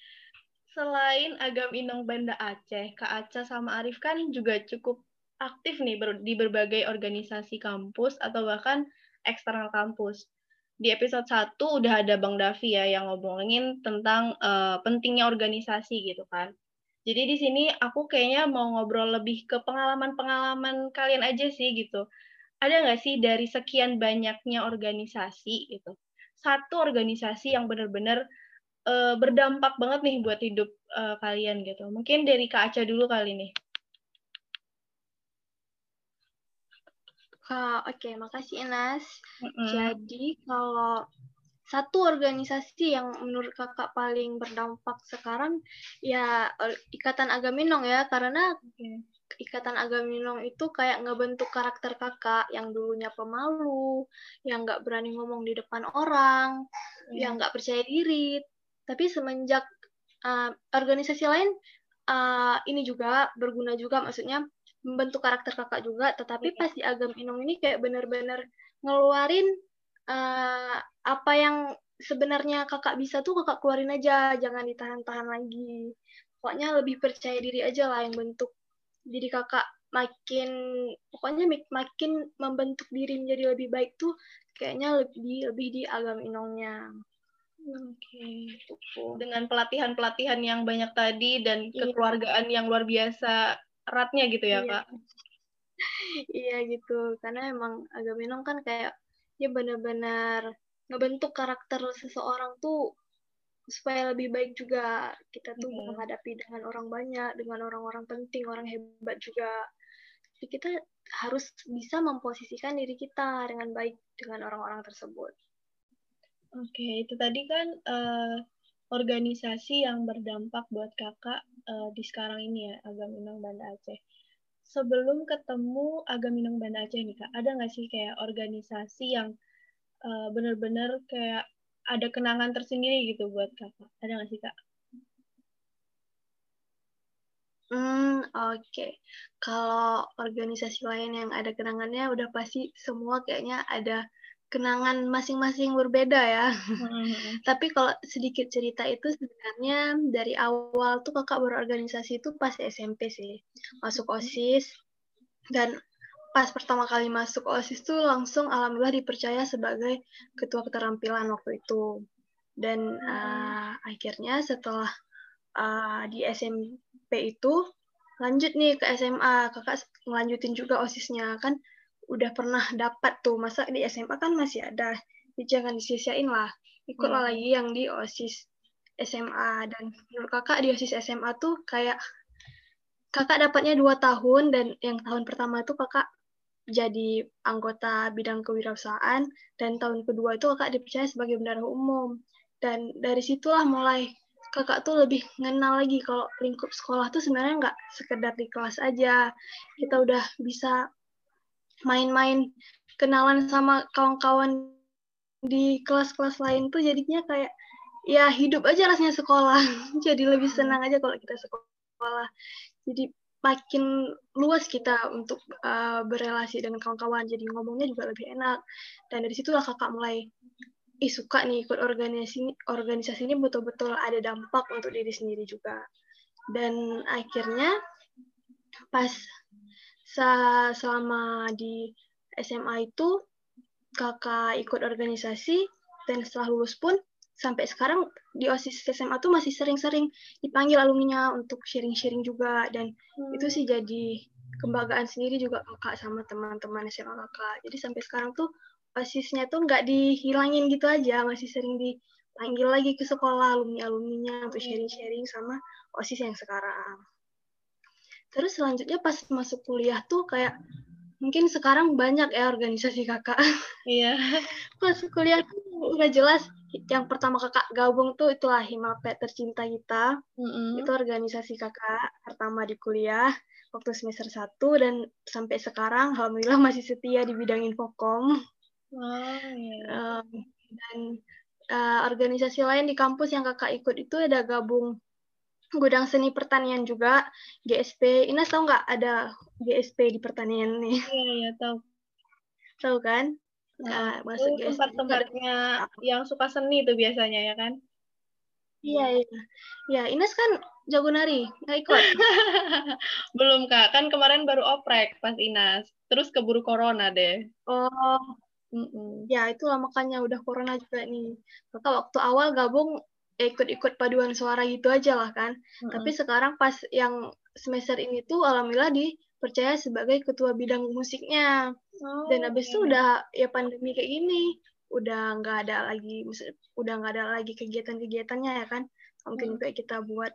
Selain Agam Inong Banda Aceh, Kak Aca sama Arif kan juga cukup aktif nih di berbagai organisasi kampus atau bahkan eksternal kampus. Di episode 1 udah ada Bang Davi ya yang ngomongin tentang uh, pentingnya organisasi gitu kan. Jadi di sini aku kayaknya mau ngobrol lebih ke pengalaman-pengalaman kalian aja sih gitu. Ada nggak sih dari sekian banyaknya organisasi gitu, satu organisasi yang benar-benar uh, berdampak banget nih buat hidup uh, kalian gitu. Mungkin dari Kak Aca dulu kali nih. Oke, okay, makasih Inas. Mm -hmm. Jadi kalau satu organisasi yang menurut kakak paling berdampak sekarang ya Ikatan Agaminong ya karena Ikatan Agaminong itu kayak ngebentuk karakter kakak yang dulunya pemalu, yang nggak berani ngomong di depan orang, hmm. yang nggak percaya diri. Tapi semenjak uh, organisasi lain uh, ini juga berguna juga maksudnya membentuk karakter kakak juga tetapi iya. pas di agam inong ini kayak bener-bener ngeluarin uh, apa yang sebenarnya kakak bisa tuh kakak keluarin aja jangan ditahan-tahan lagi pokoknya lebih percaya diri aja lah yang bentuk diri kakak makin pokoknya makin membentuk diri menjadi lebih baik tuh kayaknya lebih lebih di agam inongnya. Okay. Dengan pelatihan-pelatihan yang banyak tadi dan iya. kekeluargaan yang luar biasa eratnya gitu ya, iya. Kak? iya gitu. Karena emang agak minum kan kayak dia benar-benar ngebentuk karakter seseorang tuh supaya lebih baik juga kita tuh hmm. menghadapi dengan orang banyak, dengan orang-orang penting, orang hebat juga. Jadi kita harus bisa memposisikan diri kita dengan baik dengan orang-orang tersebut. Oke, itu tadi kan uh, organisasi yang berdampak buat kakak uh, di sekarang ini ya, Agaminang Banda Aceh. Sebelum ketemu Agaminang Banda Aceh nih kak, ada nggak sih kayak organisasi yang uh, benar-benar kayak ada kenangan tersendiri gitu buat kakak? Ada nggak sih kak? Hmm, oke. Okay. Kalau organisasi lain yang ada kenangannya udah pasti semua kayaknya ada kenangan masing-masing berbeda ya. Mm-hmm. Tapi kalau sedikit cerita itu sebenarnya dari awal tuh kakak berorganisasi itu pas SMP sih. Masuk OSIS dan pas pertama kali masuk OSIS tuh langsung alhamdulillah dipercaya sebagai ketua keterampilan waktu itu. Dan uh, akhirnya setelah uh, di SMP itu lanjut nih ke SMA, kakak ngelanjutin juga OSISnya kan udah pernah dapat tuh. Masa di SMA kan masih ada. Jadi jangan disia-siain lah. Ikutlah hmm. lagi yang di osis SMA dan menurut kakak di osis SMA tuh kayak kakak dapatnya dua tahun dan yang tahun pertama tuh kakak jadi anggota bidang kewirausahaan dan tahun kedua itu kakak dipercaya sebagai bendahara umum. Dan dari situlah mulai kakak tuh lebih mengenal lagi kalau lingkup sekolah tuh sebenarnya nggak sekedar di kelas aja. Kita udah bisa main-main kenalan sama kawan-kawan di kelas-kelas lain tuh jadinya kayak ya hidup aja rasanya sekolah. Jadi lebih hmm. senang aja kalau kita sekolah. Jadi makin luas kita untuk uh, berelasi dengan kawan-kawan. Jadi ngomongnya juga lebih enak. Dan dari situlah kakak mulai ih suka nih ikut organisasi organisasi ini betul-betul ada dampak untuk diri sendiri juga. Dan akhirnya pas selama di SMA itu kakak ikut organisasi dan setelah lulus pun sampai sekarang di OSIS SMA tuh masih sering-sering dipanggil alumninya untuk sharing-sharing juga dan hmm. itu sih jadi kebanggaan sendiri juga kakak sama teman-teman SMA kakak. Jadi sampai sekarang tuh OSISnya tuh nggak dihilangin gitu aja, masih sering dipanggil lagi ke sekolah alumni-alumninya untuk hmm. sharing-sharing sama OSIS yang sekarang. Terus selanjutnya pas masuk kuliah tuh kayak mungkin sekarang banyak ya organisasi kakak. Iya. pas kuliah tuh udah jelas yang pertama kakak gabung tuh itulah Himapet tercinta kita. Mm-hmm. Itu organisasi kakak pertama di kuliah waktu semester 1 dan sampai sekarang alhamdulillah masih setia di bidang infokom. Oh, iya. um, dan uh, organisasi lain di kampus yang kakak ikut itu ada gabung gudang seni pertanian juga GSP Ines tahu nggak ada GSP di pertanian nih iya iya tahu tahu kan? Nah, nah masuk GSP tempat-tempatnya yang suka seni itu biasanya ya kan? Iya iya. Ya Ines kan jago nari nggak ikut? Belum kak. Kan kemarin baru oprek pas Ines. Terus keburu corona deh. Oh. Mm-mm. Ya, itu lah makanya udah corona juga nih. Maka waktu awal gabung ikut-ikut paduan suara gitu aja lah kan. Mm-hmm. Tapi sekarang pas yang semester ini tuh alhamdulillah dipercaya sebagai ketua bidang musiknya. Oh, Dan habis okay. itu udah ya pandemi kayak gini, udah nggak ada lagi udah nggak ada lagi kegiatan-kegiatannya ya kan. Mungkin juga kita buat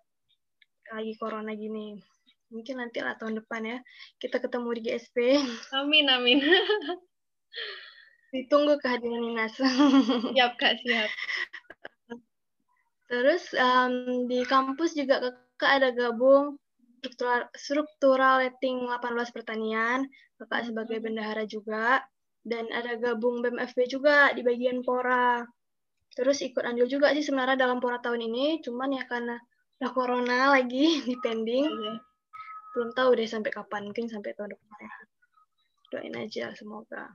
lagi corona gini. Mungkin nanti lah tahun depan ya kita ketemu di GSP. Amin amin. Ditunggu kehadiran Inas. Siap Kak, siap. Terus um, di kampus juga kakak ada gabung struktural, struktural letting 18 pertanian, kakak sebagai bendahara juga, dan ada gabung BMFB juga di bagian Pora. Terus ikut andil juga sih sebenarnya dalam Pora tahun ini, cuman ya karena udah corona lagi di pending. Iya. belum tahu deh sampai kapan mungkin sampai tahun depan ya doain aja semoga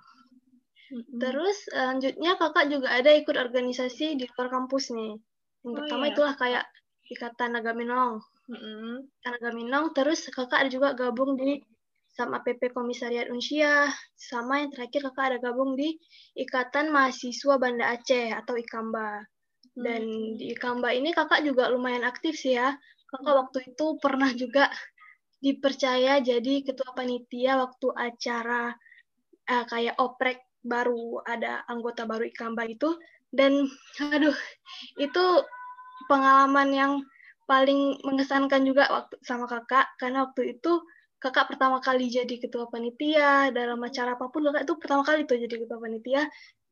mm-hmm. terus selanjutnya kakak juga ada ikut organisasi di luar kampus nih yang oh, pertama iya. itulah kayak ikatan Agaminong mm-hmm. Agaminong terus kakak ada juga gabung di sama PP Komisariat Unsia, sama yang terakhir kakak ada gabung di Ikatan Mahasiswa Banda Aceh atau IKAMBA. Dan hmm. di IKAMBA ini kakak juga lumayan aktif sih ya. Kakak waktu itu pernah juga dipercaya jadi ketua panitia waktu acara uh, kayak oprek baru ada anggota baru IKAMBA itu dan aduh itu pengalaman yang paling mengesankan juga waktu sama kakak. Karena waktu itu kakak pertama kali jadi ketua panitia dalam acara apa pun kakak itu pertama kali tuh jadi ketua panitia.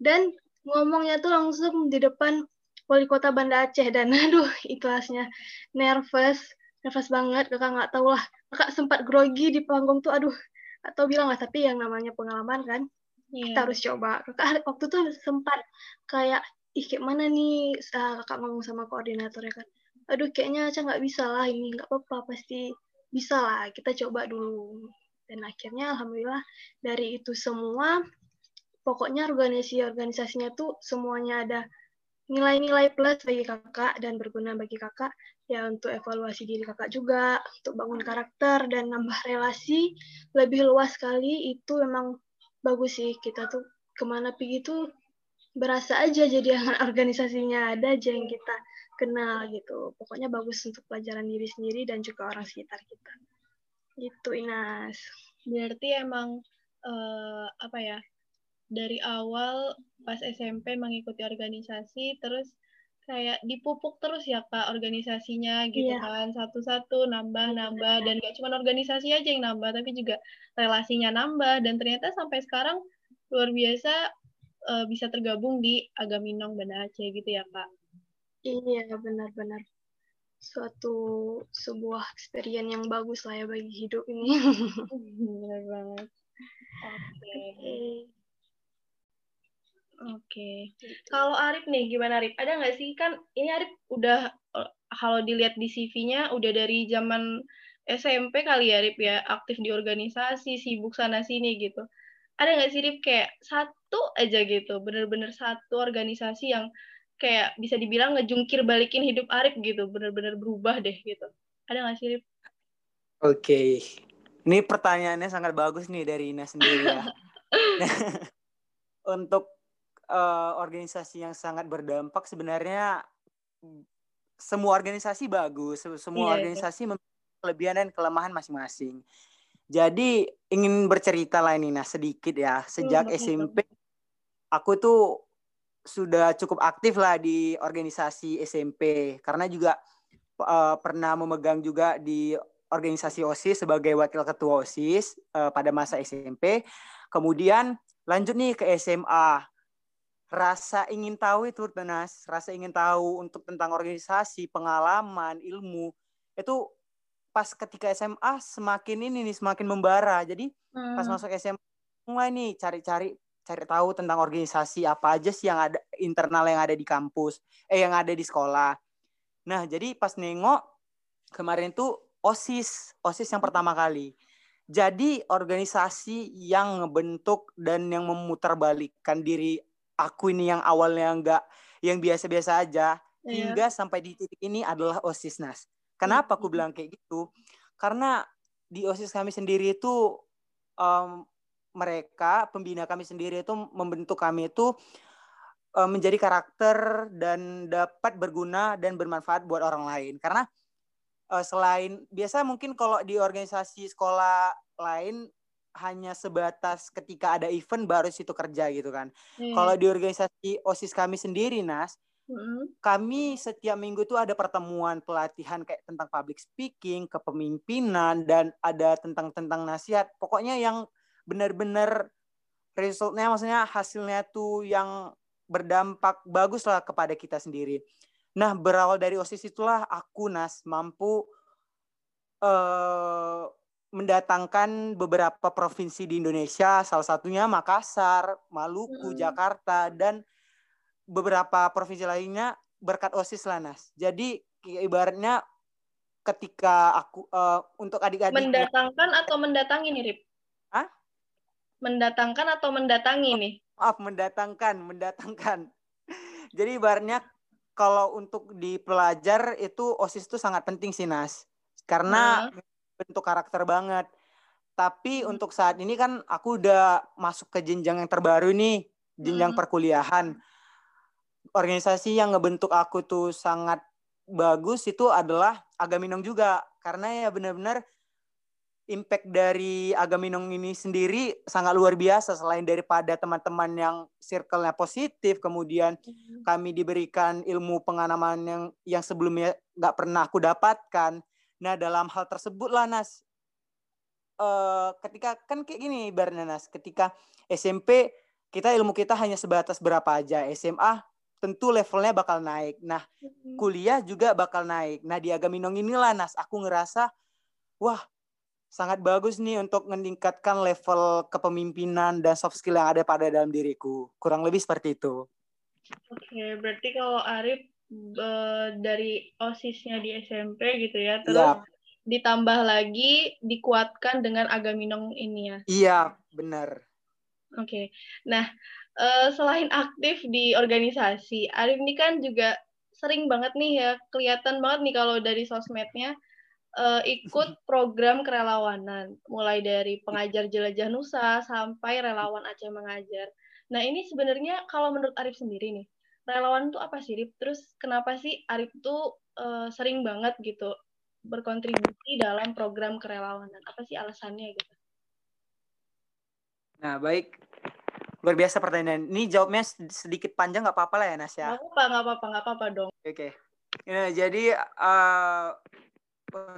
Dan ngomongnya tuh langsung di depan wali kota Banda Aceh. Dan aduh ikhlasnya. Nervous nervous banget. Kakak nggak tahu lah. Kakak sempat grogi di panggung tuh aduh atau bilang lah. Tapi yang namanya pengalaman kan yeah. kita harus coba. Kakak waktu tuh sempat kayak ih kayak mana nih? Kakak ngomong sama koordinatornya kan aduh kayaknya aja nggak bisa lah ini nggak apa-apa pasti bisa lah kita coba dulu. Dan akhirnya alhamdulillah dari itu semua pokoknya organisasi-organisasinya tuh semuanya ada nilai-nilai plus bagi kakak dan berguna bagi kakak. Ya untuk evaluasi diri kakak juga untuk bangun karakter dan nambah relasi lebih luas sekali itu memang bagus sih kita tuh ke mana pergi tuh berasa aja jadi organisasinya ada aja yang kita kenal gitu. Pokoknya bagus untuk pelajaran diri sendiri dan juga orang sekitar kita. Gitu Inas. Berarti emang uh, apa ya? Dari awal pas SMP mengikuti organisasi terus kayak dipupuk terus ya kak organisasinya gitu yeah. kan satu-satu nambah nambah dan gak cuma organisasi aja yang nambah tapi juga relasinya nambah dan ternyata sampai sekarang luar biasa uh, bisa tergabung di Agaminong Banda Aceh gitu ya kak Iya, benar-benar. Suatu sebuah experience yang bagus lah ya bagi hidup ini. Benar banget. Oke. Oke. Kalau Arif nih, gimana Arif? Ada nggak sih kan ini Arif udah kalau dilihat di CV-nya udah dari zaman SMP kali ya Arif ya aktif di organisasi, sibuk sana sini gitu. Ada nggak sih Arif kayak satu aja gitu, bener-bener satu organisasi yang kayak bisa dibilang ngejungkir balikin hidup Arif gitu, bener-bener berubah deh gitu. Ada nggak sih, Arif? Oke, okay. ini pertanyaannya sangat bagus nih dari Ina sendiri ya. Untuk uh, organisasi yang sangat berdampak sebenarnya semua organisasi bagus, semua yeah, iya. organisasi yeah. memiliki kelebihan dan kelemahan masing-masing. Jadi ingin bercerita lah ini nah sedikit ya. Sejak hmm, SMP aku tuh sudah cukup aktif lah di organisasi SMP karena juga uh, pernah memegang juga di organisasi OSIS sebagai wakil ketua OSIS uh, pada masa SMP. Kemudian lanjut nih ke SMA. Rasa ingin tahu itu Tenas, rasa ingin tahu untuk tentang organisasi, pengalaman, ilmu itu pas ketika SMA semakin ini nih semakin membara. Jadi hmm. pas masuk SMA mulai nih cari-cari cari tahu tentang organisasi apa aja sih yang ada internal yang ada di kampus, eh yang ada di sekolah. Nah, jadi pas nengok kemarin tuh OSIS, OSIS yang pertama kali. Jadi organisasi yang ngebentuk dan yang memutarbalikkan diri aku ini yang awalnya enggak yang biasa-biasa aja yeah. hingga sampai di titik ini adalah OSIS Nas. Kenapa aku bilang kayak gitu? Karena di OSIS kami sendiri itu um, mereka pembina kami sendiri itu membentuk kami itu uh, menjadi karakter dan dapat berguna dan bermanfaat buat orang lain karena uh, selain biasa mungkin kalau di organisasi sekolah lain hanya sebatas ketika ada event baru situ kerja gitu kan. Hmm. Kalau di organisasi OSIS kami sendiri Nas, hmm. kami setiap minggu itu ada pertemuan pelatihan kayak tentang public speaking, kepemimpinan dan ada tentang tentang nasihat. Pokoknya yang benar-benar resultnya maksudnya hasilnya tuh yang berdampak bagus lah kepada kita sendiri. Nah berawal dari osis itulah aku Nas mampu uh, mendatangkan beberapa provinsi di Indonesia, salah satunya Makassar, Maluku, hmm. Jakarta, dan beberapa provinsi lainnya berkat OSIS lah, Nas. Jadi ibaratnya ketika aku uh, untuk adik-adik mendatangkan atau mendatangi nih Rip? Hah? Mendatangkan atau mendatangi nih? Maaf, mendatangkan, mendatangkan. Jadi ibaratnya kalau untuk di pelajar itu OSIS itu sangat penting sih Nas. Karena nah. Bentuk karakter banget. Tapi hmm. untuk saat ini kan aku udah masuk ke jenjang yang terbaru nih, jenjang hmm. perkuliahan. Organisasi yang ngebentuk aku tuh sangat bagus itu adalah Agaminong juga karena ya benar-benar impact dari Agaminong ini sendiri sangat luar biasa selain daripada teman-teman yang circle-nya positif kemudian mm-hmm. kami diberikan ilmu pengalaman yang yang sebelumnya nggak pernah aku dapatkan nah dalam hal tersebut lah Nas uh, ketika kan kayak gini ibaratnya Nas ketika SMP kita ilmu kita hanya sebatas berapa aja SMA tentu levelnya bakal naik. Nah, kuliah juga bakal naik. Nah, di Agaminong inilah Nas, aku ngerasa wah, sangat bagus nih untuk meningkatkan level kepemimpinan dan soft skill yang ada pada dalam diriku. Kurang lebih seperti itu. Oke, berarti kalau Arif dari OSISnya di SMP gitu ya, terus ya. ditambah lagi dikuatkan dengan Agaminong ini ya. Iya, benar. Oke. Nah, uh, selain aktif di organisasi, Arif ini kan juga sering banget nih ya, kelihatan banget nih kalau dari sosmednya uh, ikut program kerelawanan, mulai dari pengajar jelajah Nusa sampai relawan Aceh mengajar. Nah ini sebenarnya kalau menurut Arif sendiri nih, relawan itu apa sih, Arif? Terus kenapa sih Arif tuh uh, sering banget gitu berkontribusi dalam program kerelawanan? Apa sih alasannya gitu? Nah, baik luar biasa pertanyaan ini jawabnya sedikit panjang nggak apa-apa lah ya Nas ya nggak apa nggak apa nggak apa-apa dong oke okay. ya, jadi uh,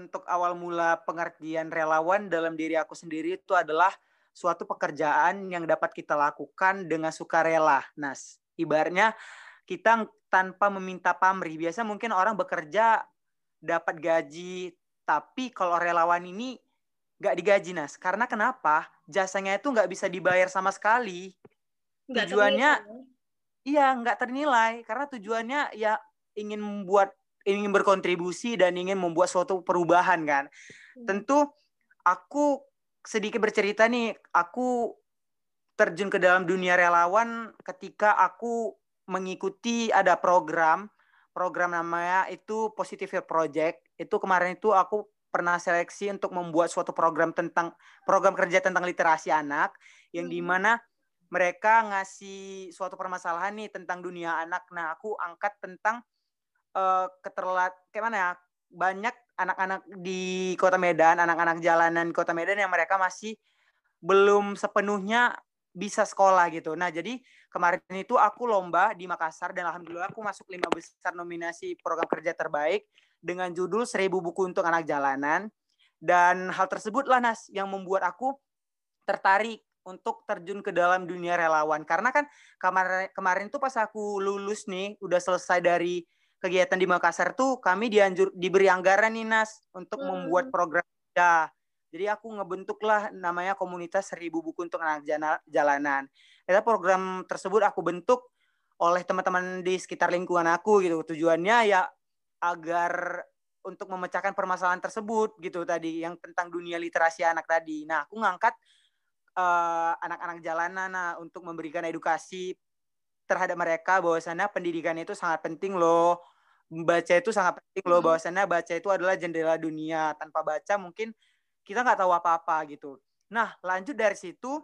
untuk awal mula pengertian relawan dalam diri aku sendiri itu adalah suatu pekerjaan yang dapat kita lakukan dengan sukarela Nas ibaratnya kita tanpa meminta pamrih. Biasa mungkin orang bekerja dapat gaji. Tapi kalau relawan ini nggak digaji Nas. Karena kenapa? Jasanya itu nggak bisa dibayar sama sekali. Gak tujuannya iya nggak ternilai. Karena tujuannya ya ingin membuat ingin berkontribusi dan ingin membuat suatu perubahan kan. Hmm. tentu aku sedikit bercerita nih. Aku terjun ke dalam dunia relawan ketika aku mengikuti ada program program namanya itu Positive Project itu kemarin itu aku pernah seleksi untuk membuat suatu program tentang program kerja tentang literasi anak yang hmm. di mana mereka ngasih suatu permasalahan nih tentang dunia anak. Nah, aku angkat tentang uh, keterlat kayak mana ya? Banyak anak-anak di Kota Medan, anak-anak jalanan Kota Medan yang mereka masih belum sepenuhnya bisa sekolah gitu. Nah, jadi kemarin itu aku lomba di Makassar dan alhamdulillah aku masuk lima besar nominasi program kerja terbaik dengan judul Seribu Buku untuk Anak Jalanan. Dan hal tersebutlah Nas yang membuat aku tertarik untuk terjun ke dalam dunia relawan karena kan kemarin kemarin tuh pas aku lulus nih udah selesai dari kegiatan di Makassar tuh kami dianjur diberi anggaran nih Nas untuk hmm. membuat program ya jadi aku ngebentuklah namanya komunitas seribu buku untuk anak jalanan. Itu program tersebut aku bentuk oleh teman-teman di sekitar lingkungan aku gitu. Tujuannya ya agar untuk memecahkan permasalahan tersebut gitu tadi yang tentang dunia literasi anak tadi. Nah aku ngangkat anak eh, anak-anak jalanan nah, untuk memberikan edukasi terhadap mereka bahwasannya pendidikan itu sangat penting loh. Baca itu sangat penting loh. Hmm. bahwasannya baca itu adalah jendela dunia. Tanpa baca mungkin kita nggak tahu apa-apa gitu. Nah lanjut dari situ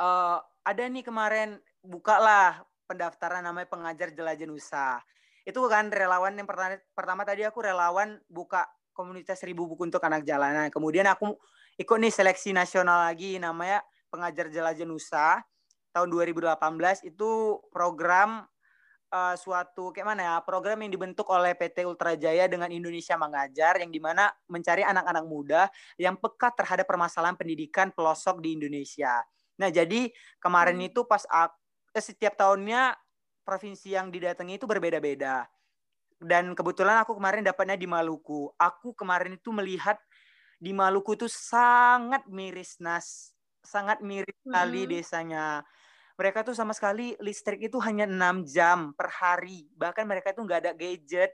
uh, ada nih kemarin bukalah pendaftaran namanya pengajar jelajah nusa. Itu kan relawan yang pertama, pertama tadi aku relawan buka komunitas seribu buku untuk anak jalanan. Kemudian aku ikut nih seleksi nasional lagi namanya pengajar jelajah Nusa. Tahun 2018 itu program uh, suatu kayak mana ya program yang dibentuk oleh PT Ultra Jaya dengan Indonesia Mengajar yang di mana mencari anak-anak muda yang peka terhadap permasalahan pendidikan pelosok di Indonesia. Nah jadi kemarin hmm. itu pas eh, setiap tahunnya provinsi yang didatangi itu berbeda-beda dan kebetulan aku kemarin dapatnya di Maluku. Aku kemarin itu melihat di Maluku itu sangat miris Nas, sangat miris sekali hmm. desanya. Mereka tuh sama sekali listrik itu hanya enam jam per hari. Bahkan mereka itu nggak ada gadget.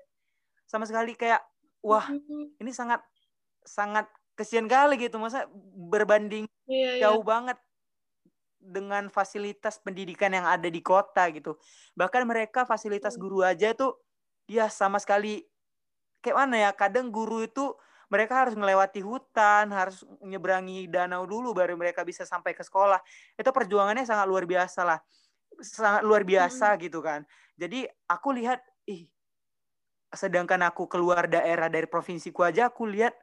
Sama sekali kayak wah ini sangat sangat kesian kali gitu masa berbanding yeah, iya. jauh banget dengan fasilitas pendidikan yang ada di kota gitu bahkan mereka fasilitas hmm. guru aja tuh ya sama sekali kayak mana ya kadang guru itu mereka harus melewati hutan harus menyeberangi danau dulu baru mereka bisa sampai ke sekolah itu perjuangannya sangat luar biasa lah sangat luar biasa hmm. gitu kan jadi aku lihat ih sedangkan aku keluar daerah dari provinsiku aja aku lihat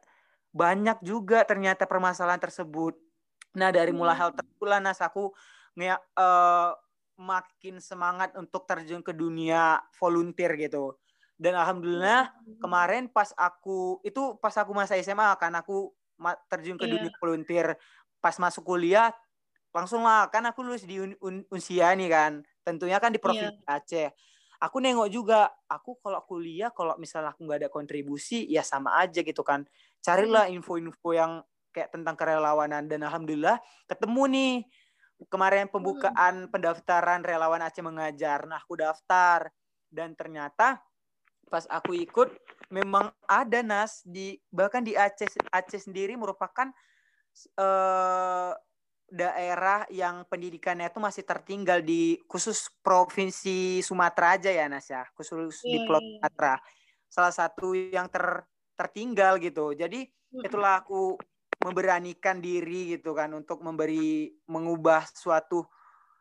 banyak juga ternyata permasalahan tersebut. Nah dari mulai hal hmm. tersebut lah Nas aku nge, uh, makin semangat untuk terjun ke dunia volunteer gitu. Dan alhamdulillah kemarin pas aku itu pas aku masa SMA kan aku terjun ke yeah. dunia volunteer. Pas masuk kuliah langsung lah kan aku lulus di un, un, Unsia nih kan. Tentunya kan di iya. provinsi yeah. Aceh aku nengok juga aku kalau kuliah kalau misalnya aku nggak ada kontribusi ya sama aja gitu kan carilah info-info yang kayak tentang kerelawanan dan alhamdulillah ketemu nih kemarin pembukaan hmm. pendaftaran relawan Aceh mengajar nah aku daftar dan ternyata pas aku ikut memang ada nas di bahkan di Aceh Aceh sendiri merupakan uh, daerah yang pendidikannya itu masih tertinggal di khusus provinsi Sumatera aja ya Nas ya. Khusus yeah, di iya, Pulau yeah. Sumatera. Salah satu yang ter tertinggal gitu. Jadi itulah aku memberanikan diri gitu kan untuk memberi mengubah suatu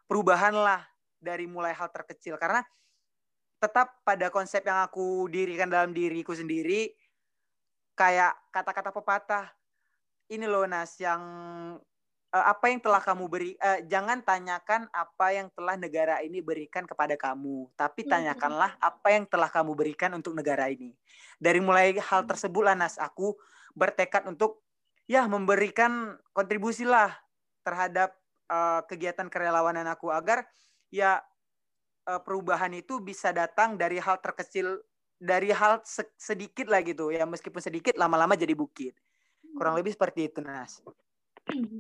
perubahan lah dari mulai hal terkecil. Karena tetap pada konsep yang aku dirikan dalam diriku sendiri kayak kata-kata pepatah ini loh Nas yang uh, apa yang telah kamu beri uh, jangan tanyakan apa yang telah negara ini berikan kepada kamu tapi hmm. tanyakanlah apa yang telah kamu berikan untuk negara ini dari mulai hal hmm. tersebut lah Nas aku bertekad untuk ya memberikan kontribusi lah terhadap uh, kegiatan kerelawanan aku agar ya perubahan itu bisa datang dari hal terkecil dari hal sedikit lah gitu ya meskipun sedikit lama-lama jadi bukit kurang hmm. lebih seperti itu Nas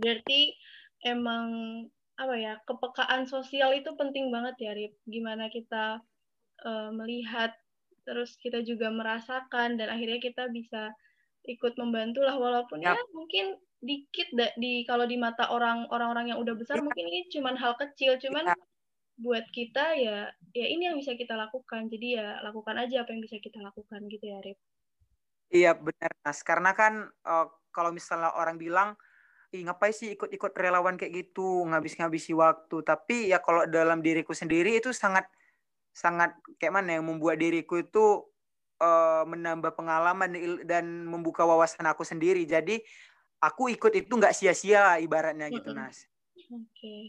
Berarti emang apa ya kepekaan sosial itu penting banget ya Rip. Gimana kita uh, melihat terus kita juga merasakan dan akhirnya kita bisa ikut membantu lah walaupun yep. ya mungkin dikit di kalau di mata orang orang-orang yang udah besar ya. mungkin ini cuman hal kecil cuman ya. Buat kita ya ya ini yang bisa kita lakukan jadi ya lakukan aja apa yang bisa kita lakukan gitu ya Rip. Iya benar Mas karena kan uh, kalau misalnya orang bilang ih ngapain sih ikut-ikut relawan kayak gitu ngabis-ngabisi waktu tapi ya kalau dalam diriku sendiri itu sangat sangat kayak mana yang membuat diriku itu uh, menambah pengalaman dan membuka wawasan aku sendiri jadi aku ikut itu nggak sia-sia ibaratnya gitu Nas. Oke. Okay.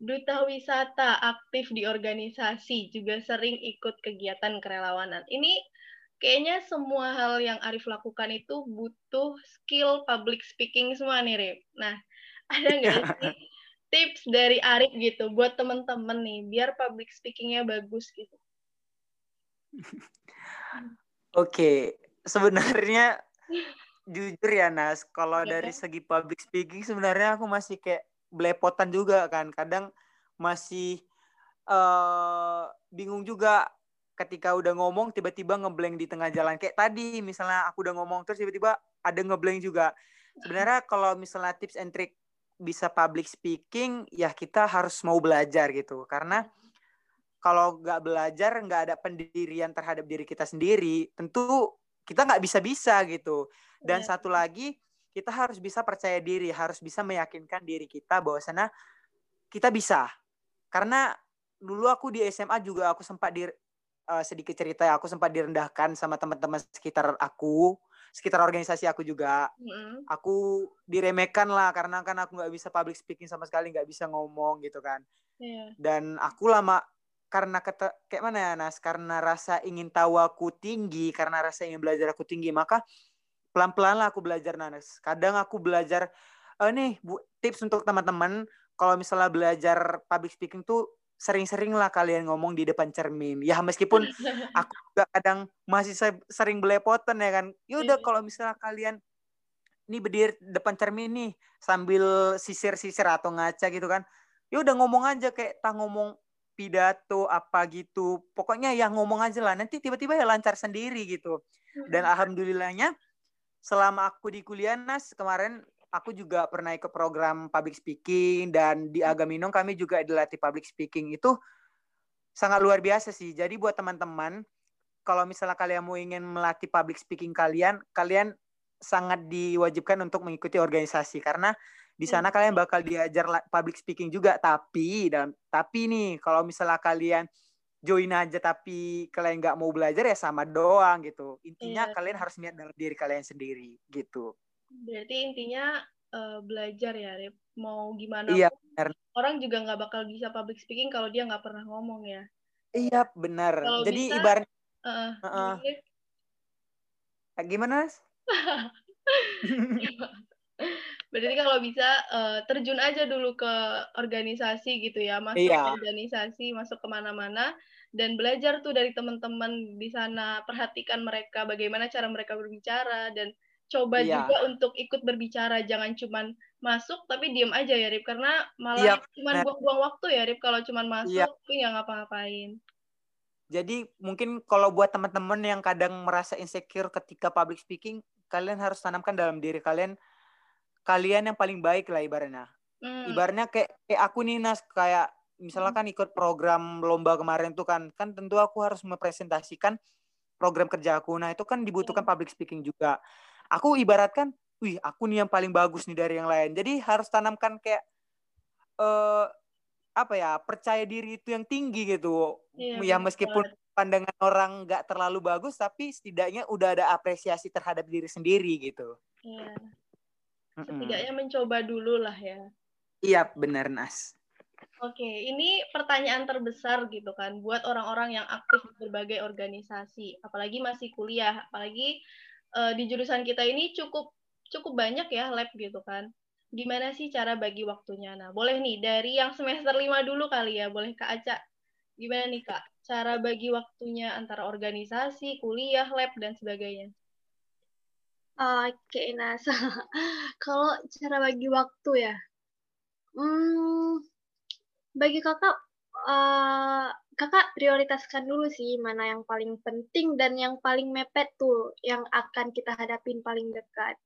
Duta wisata aktif di organisasi juga sering ikut kegiatan kerelawanan. Ini kayaknya semua hal yang Arif lakukan itu butuh skill public speaking semua nih, Rip. Nah, ada nggak sih tips dari Arif gitu buat temen-temen nih, biar public speakingnya bagus gitu? Oke, okay. sebenarnya jujur ya Nas, kalau ya, dari segi public speaking sebenarnya aku masih kayak belepotan juga kan, kadang masih uh, bingung juga ketika udah ngomong tiba-tiba ngeblank di tengah jalan. Kayak tadi misalnya aku udah ngomong terus tiba-tiba ada ngeblank juga. Sebenarnya kalau misalnya tips and trick bisa public speaking ya kita harus mau belajar gitu. Karena kalau nggak belajar nggak ada pendirian terhadap diri kita sendiri tentu kita nggak bisa bisa gitu. Dan yeah. satu lagi kita harus bisa percaya diri harus bisa meyakinkan diri kita bahwa sana kita bisa karena dulu aku di SMA juga aku sempat di uh, sedikit cerita ya, aku sempat direndahkan sama teman-teman sekitar aku, sekitar organisasi aku juga. Mm. Aku diremehkan lah karena kan aku nggak bisa public speaking sama sekali, nggak bisa ngomong gitu kan. Yeah. Dan aku lama karena kata kayak mana ya Nas, karena rasa ingin tahu aku tinggi, karena rasa ingin belajar aku tinggi, maka pelan-pelan lah aku belajar Nas. Kadang aku belajar uh, nih bu, tips untuk teman-teman kalau misalnya belajar public speaking tuh sering-sering lah kalian ngomong di depan cermin. Ya meskipun aku juga kadang masih sering belepotan ya kan. Ya udah iya. kalau misalnya kalian ini berdiri depan cermin nih sambil sisir-sisir atau ngaca gitu kan. Ya udah ngomong aja kayak tak ngomong pidato apa gitu pokoknya yang ngomong aja lah nanti tiba-tiba ya lancar sendiri gitu dan alhamdulillahnya selama aku di kuliah nas kemarin aku juga pernah ikut program public speaking dan di Agaminong kami juga dilatih public speaking. Itu sangat luar biasa sih. Jadi buat teman-teman kalau misalnya kalian mau ingin melatih public speaking kalian kalian sangat diwajibkan untuk mengikuti organisasi. Karena di sana kalian bakal diajar public speaking juga. Tapi dan tapi nih kalau misalnya kalian join aja tapi kalian nggak mau belajar ya sama doang gitu. Intinya iya. kalian harus niat dalam diri kalian sendiri gitu. Berarti intinya uh, belajar ya Rip. mau gimana iya, pun, orang juga nggak bakal bisa public speaking kalau dia nggak pernah ngomong ya. Iya benar. Kalau jadi bisa, ibarat uh, uh, uh. gimana Berarti kalau bisa uh, terjun aja dulu ke organisasi gitu ya, masuk iya. ke organisasi, masuk ke mana-mana, dan belajar tuh dari teman-teman di sana, perhatikan mereka, bagaimana cara mereka berbicara, dan coba iya. juga untuk ikut berbicara, jangan cuman masuk tapi diam aja ya Rip, karena malah iya, cuman buang-buang waktu ya Rip kalau cuman iya. masuk, iya. tapi nggak ngapa-ngapain. Jadi mungkin kalau buat teman-teman yang kadang merasa insecure ketika public speaking, kalian harus tanamkan dalam diri kalian kalian yang paling baik lah ibaratnya. Hmm. Ibaratnya kayak, kayak aku nih Nas kayak misalnya kan ikut program lomba kemarin tuh kan kan tentu aku harus mempresentasikan program kerja aku. Nah, itu kan dibutuhkan hmm. public speaking juga. Aku ibaratkan, wih, aku nih yang paling bagus nih dari yang lain. Jadi harus tanamkan kayak uh, apa ya, percaya diri itu yang tinggi gitu. Iya, ya meskipun betul. pandangan orang nggak terlalu bagus tapi setidaknya udah ada apresiasi terhadap diri sendiri gitu. Iya setidaknya mencoba dulu lah ya. Iya, benar Nas. Oke, ini pertanyaan terbesar gitu kan buat orang-orang yang aktif di berbagai organisasi, apalagi masih kuliah, apalagi uh, di jurusan kita ini cukup cukup banyak ya lab gitu kan. Gimana sih cara bagi waktunya? Nah, boleh nih dari yang semester 5 dulu kali ya, boleh Kak Aca. Gimana nih Kak, cara bagi waktunya antara organisasi, kuliah, lab, dan sebagainya? Oke, nah, kalau cara bagi waktu ya, hmm, bagi kakak, uh, kakak prioritaskan dulu sih mana yang paling penting dan yang paling mepet tuh, yang akan kita hadapin paling dekat.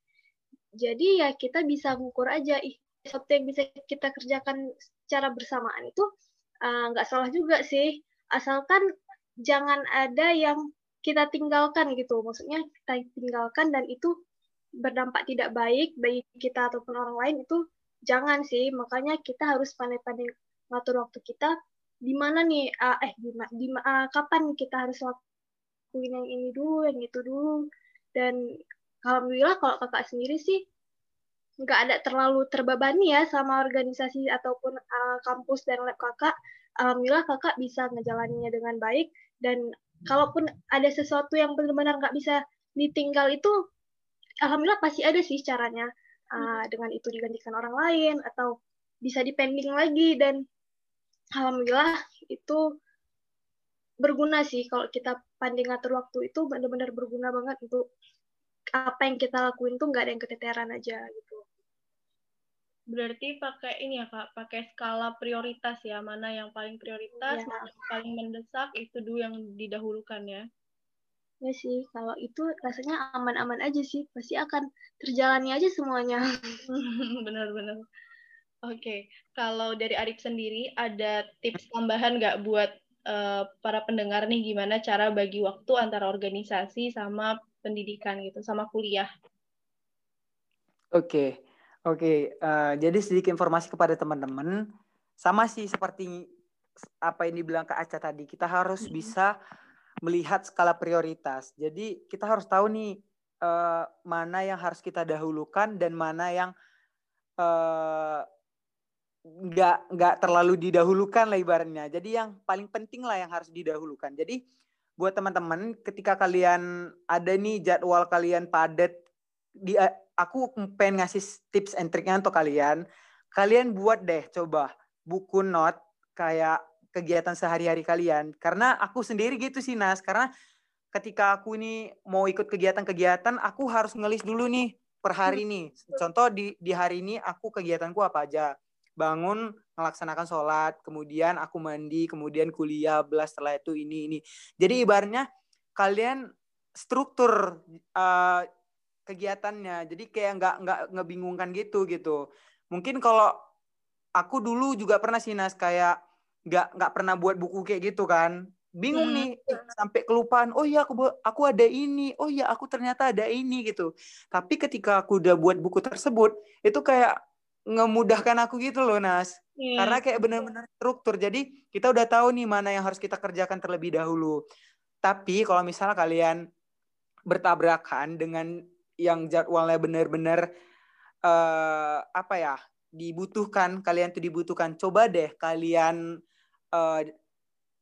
Jadi ya kita bisa mengukur aja, ih, sesuatu yang bisa kita kerjakan secara bersamaan itu uh, nggak salah juga sih, asalkan jangan ada yang kita tinggalkan gitu. Maksudnya kita tinggalkan dan itu berdampak tidak baik bagi kita ataupun orang lain itu jangan sih. Makanya kita harus pandai-pandai ngatur waktu kita di mana nih uh, eh di, di uh, kapan kita harus lakuin yang ini dulu, yang itu dulu. Dan alhamdulillah kalau kakak sendiri sih nggak ada terlalu terbebani ya sama organisasi ataupun uh, kampus dan lab kakak. Alhamdulillah kakak bisa ngejalaninnya dengan baik dan kalaupun ada sesuatu yang benar-benar nggak bisa ditinggal itu alhamdulillah pasti ada sih caranya uh, dengan itu digantikan orang lain atau bisa dipending lagi dan alhamdulillah itu berguna sih kalau kita pandai ngatur waktu itu benar-benar berguna banget untuk apa yang kita lakuin tuh nggak ada yang keteteran aja gitu. Berarti pakai ini ya kak, pakai skala prioritas ya, mana yang paling prioritas, ya. mana yang paling mendesak itu dulu yang didahulukan ya. Ya sih, kalau itu rasanya aman-aman aja sih. Pasti akan terjalani aja semuanya. Benar-benar. Oke, kalau dari Arif sendiri ada tips tambahan nggak buat uh, para pendengar nih gimana cara bagi waktu antara organisasi sama pendidikan gitu, sama kuliah? Oke, oke. Uh, jadi sedikit informasi kepada teman-teman. Sama sih seperti apa yang dibilang Kak Aca tadi, kita harus hmm. bisa melihat skala prioritas. Jadi kita harus tahu nih uh, mana yang harus kita dahulukan dan mana yang uh, nggak nggak terlalu didahulukan lah ibaratnya. Jadi yang paling penting lah yang harus didahulukan. Jadi buat teman-teman ketika kalian ada nih jadwal kalian padat di aku pengen ngasih tips and triknya untuk kalian. Kalian buat deh coba buku note kayak kegiatan sehari-hari kalian. Karena aku sendiri gitu sih Nas, karena ketika aku ini mau ikut kegiatan-kegiatan, aku harus ngelis dulu nih per hari hmm. nih. Contoh di di hari ini aku kegiatanku apa aja. bangun melaksanakan sholat kemudian aku mandi kemudian kuliah belas setelah itu ini ini jadi ibaratnya kalian struktur uh, kegiatannya. Jadi kayak nggak nggak ngebingungkan gitu gitu. Mungkin kalau aku dulu juga pernah sih nas kayak nggak nggak pernah buat buku kayak gitu kan. Bingung hmm. nih sampai kelupaan oh iya aku aku ada ini. Oh iya aku ternyata ada ini gitu. Tapi ketika aku udah buat buku tersebut itu kayak ngemudahkan aku gitu loh Nas. Yeah. karena kayak benar-benar struktur. Jadi kita udah tahu nih mana yang harus kita kerjakan terlebih dahulu. Tapi kalau misalnya kalian bertabrakan dengan yang jadwalnya benar-benar uh, apa ya dibutuhkan kalian tuh dibutuhkan coba deh kalian uh,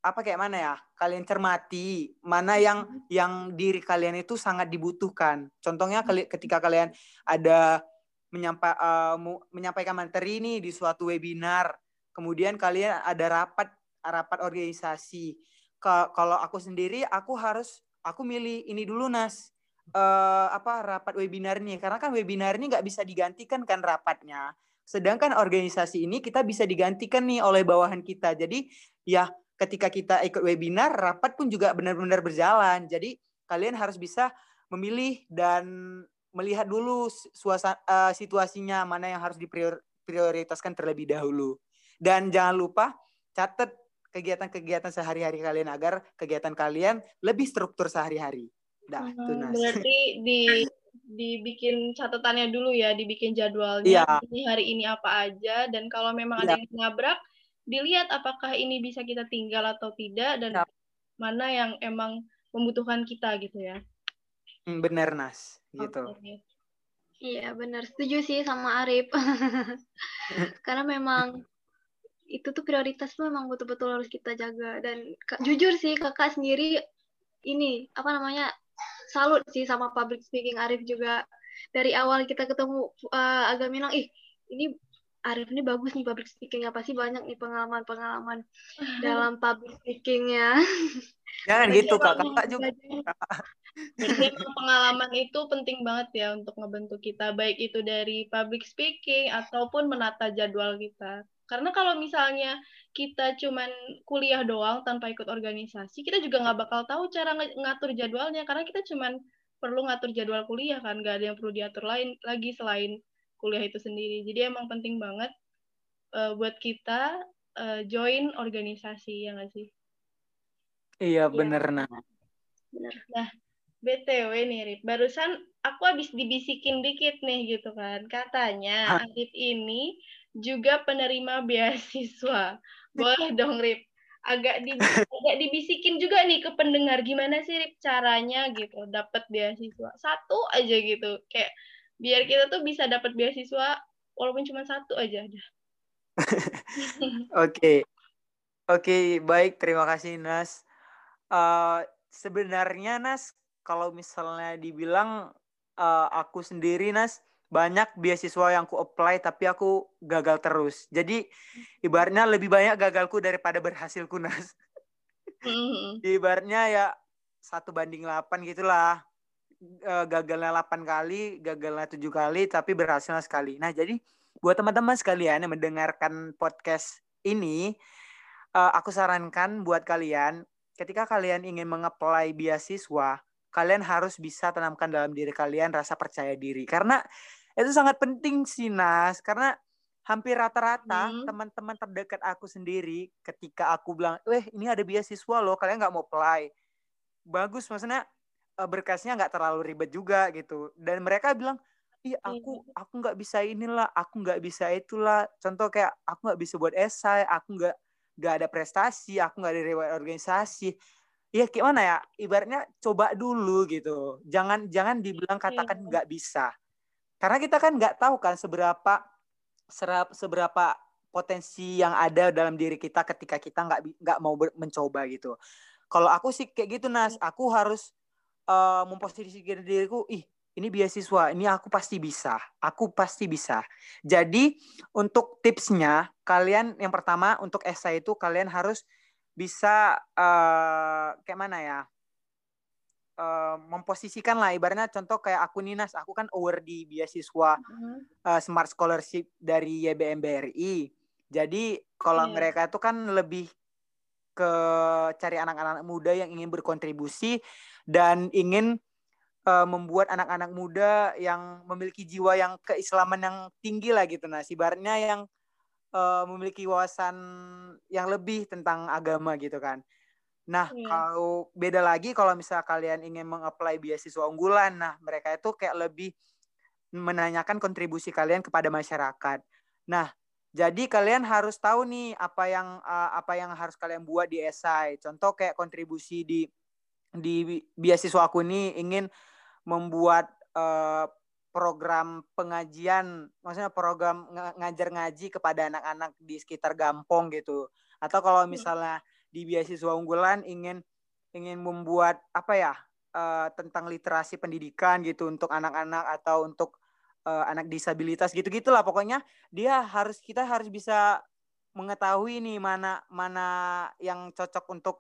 apa kayak mana ya kalian cermati mana yang hmm. yang diri kalian itu sangat dibutuhkan contohnya hmm. ketika kalian ada menyampa, uh, menyampaikan materi ini di suatu webinar kemudian kalian ada rapat rapat organisasi kalau aku sendiri aku harus aku milih ini dulu nas uh, apa rapat webinar ini karena kan webinar ini nggak bisa digantikan kan rapatnya sedangkan organisasi ini kita bisa digantikan nih oleh bawahan kita jadi ya ketika kita ikut webinar, rapat pun juga benar-benar berjalan. Jadi kalian harus bisa memilih dan melihat dulu suasana uh, situasinya mana yang harus diprioritaskan terlebih dahulu. Dan jangan lupa catat kegiatan-kegiatan sehari-hari kalian agar kegiatan kalian lebih struktur sehari-hari. Dah, hmm, Berarti di dibikin catatannya dulu ya, dibikin jadwalnya. Iya. Ini hari ini apa aja dan kalau memang iya. ada yang nabrak dilihat apakah ini bisa kita tinggal atau tidak dan ya. mana yang emang membutuhkan kita gitu ya. Hmm, benar Nas, gitu. Okay. Iya benar, setuju sih sama Arif. Karena memang itu tuh prioritas tuh memang betul-betul harus kita jaga dan jujur sih kakak sendiri ini apa namanya salut sih sama public speaking Arif juga dari awal kita ketemu uh, agak bilang ih ini Arif ini bagus nih public speakingnya pasti banyak nih pengalaman-pengalaman dalam public speakingnya. Jangan gitu kak, kakak juga. Jadi pengalaman itu penting banget ya untuk ngebentuk kita, baik itu dari public speaking ataupun menata jadwal kita. Karena kalau misalnya kita cuman kuliah doang tanpa ikut organisasi, kita juga nggak bakal tahu cara ng ngatur jadwalnya. Karena kita cuman perlu ngatur jadwal kuliah kan, nggak ada yang perlu diatur lain lagi selain kuliah itu sendiri. Jadi emang penting banget uh, buat kita uh, join organisasi ya nggak sih? Iya, iya. bener nah. Bener. Nah, BTW nih Rip, barusan aku habis dibisikin dikit nih gitu kan. Katanya Arif ini juga penerima beasiswa. Boleh dong Rip, agak di, agak dibisikin juga nih ke pendengar gimana sih Rip caranya gitu dapat beasiswa. Satu aja gitu. Kayak biar kita tuh bisa dapat beasiswa walaupun cuma satu aja Oke. Oke, okay, baik. Terima kasih Nas. Uh, sebenarnya Nas, kalau misalnya dibilang uh, aku sendiri Nas, banyak beasiswa yang aku apply tapi aku gagal terus. Jadi ibaratnya lebih banyak gagalku daripada berhasilku Nas. Mm-hmm. ibaratnya ya satu banding 8 gitulah uh, gagalnya 8 kali, gagalnya 7 kali, tapi berhasilnya sekali. Nah, jadi buat teman-teman sekalian yang mendengarkan podcast ini, uh, aku sarankan buat kalian, ketika kalian ingin mengapply beasiswa, kalian harus bisa tanamkan dalam diri kalian rasa percaya diri. Karena itu sangat penting sih, Nas. Karena hampir rata-rata hmm. teman-teman terdekat aku sendiri, ketika aku bilang, eh ini ada beasiswa loh, kalian nggak mau apply. Bagus, maksudnya uh, berkasnya nggak terlalu ribet juga gitu dan mereka bilang ih aku iya. aku nggak bisa inilah aku nggak bisa itulah contoh kayak aku nggak bisa buat esai aku nggak nggak ada prestasi aku nggak ada riwayat organisasi ya gimana ya ibaratnya coba dulu gitu jangan jangan dibilang katakan iya. nggak bisa karena kita kan nggak tahu kan seberapa serap, seberapa potensi yang ada dalam diri kita ketika kita nggak nggak mau mencoba gitu. Kalau aku sih kayak gitu nas. Iya. aku harus uh, memposisikan diriku ih ini beasiswa ini aku pasti bisa aku pasti bisa. Jadi untuk tipsnya kalian yang pertama untuk esai itu kalian harus bisa uh, kayak mana ya uh, memposisikan lah ibaratnya contoh kayak aku Ninas aku kan award di beasiswa uh, Smart Scholarship dari YBM BRI Jadi kalau Iya. mereka itu kan lebih ke cari anak-anak muda yang ingin berkontribusi dan ingin uh, membuat anak-anak muda yang memiliki jiwa yang keislaman yang tinggi lah gitu nah ibaratnya yang uh, memiliki wawasan yang lebih tentang agama gitu kan nah Iya. kalau beda lagi kalau misal kalian ingin mengapply beasiswa unggulan nah mereka itu kayak lebih menanyakan kontribusi kalian kepada masyarakat nah jadi kalian harus tahu nih apa yang uh, apa yang harus kalian buat di esai. Contoh kayak kontribusi di di beasiswa aku ini ingin membuat uh, program pengajian, maksudnya program ng ngajar ngaji kepada anak-anak di sekitar Gampong gitu. Atau kalau misalnya di beasiswa unggulan ingin ingin membuat apa ya uh, tentang literasi pendidikan gitu untuk anak-anak atau untuk uh, anak disabilitas gitu gitulah pokoknya dia harus kita harus bisa mengetahui nih mana mana yang cocok untuk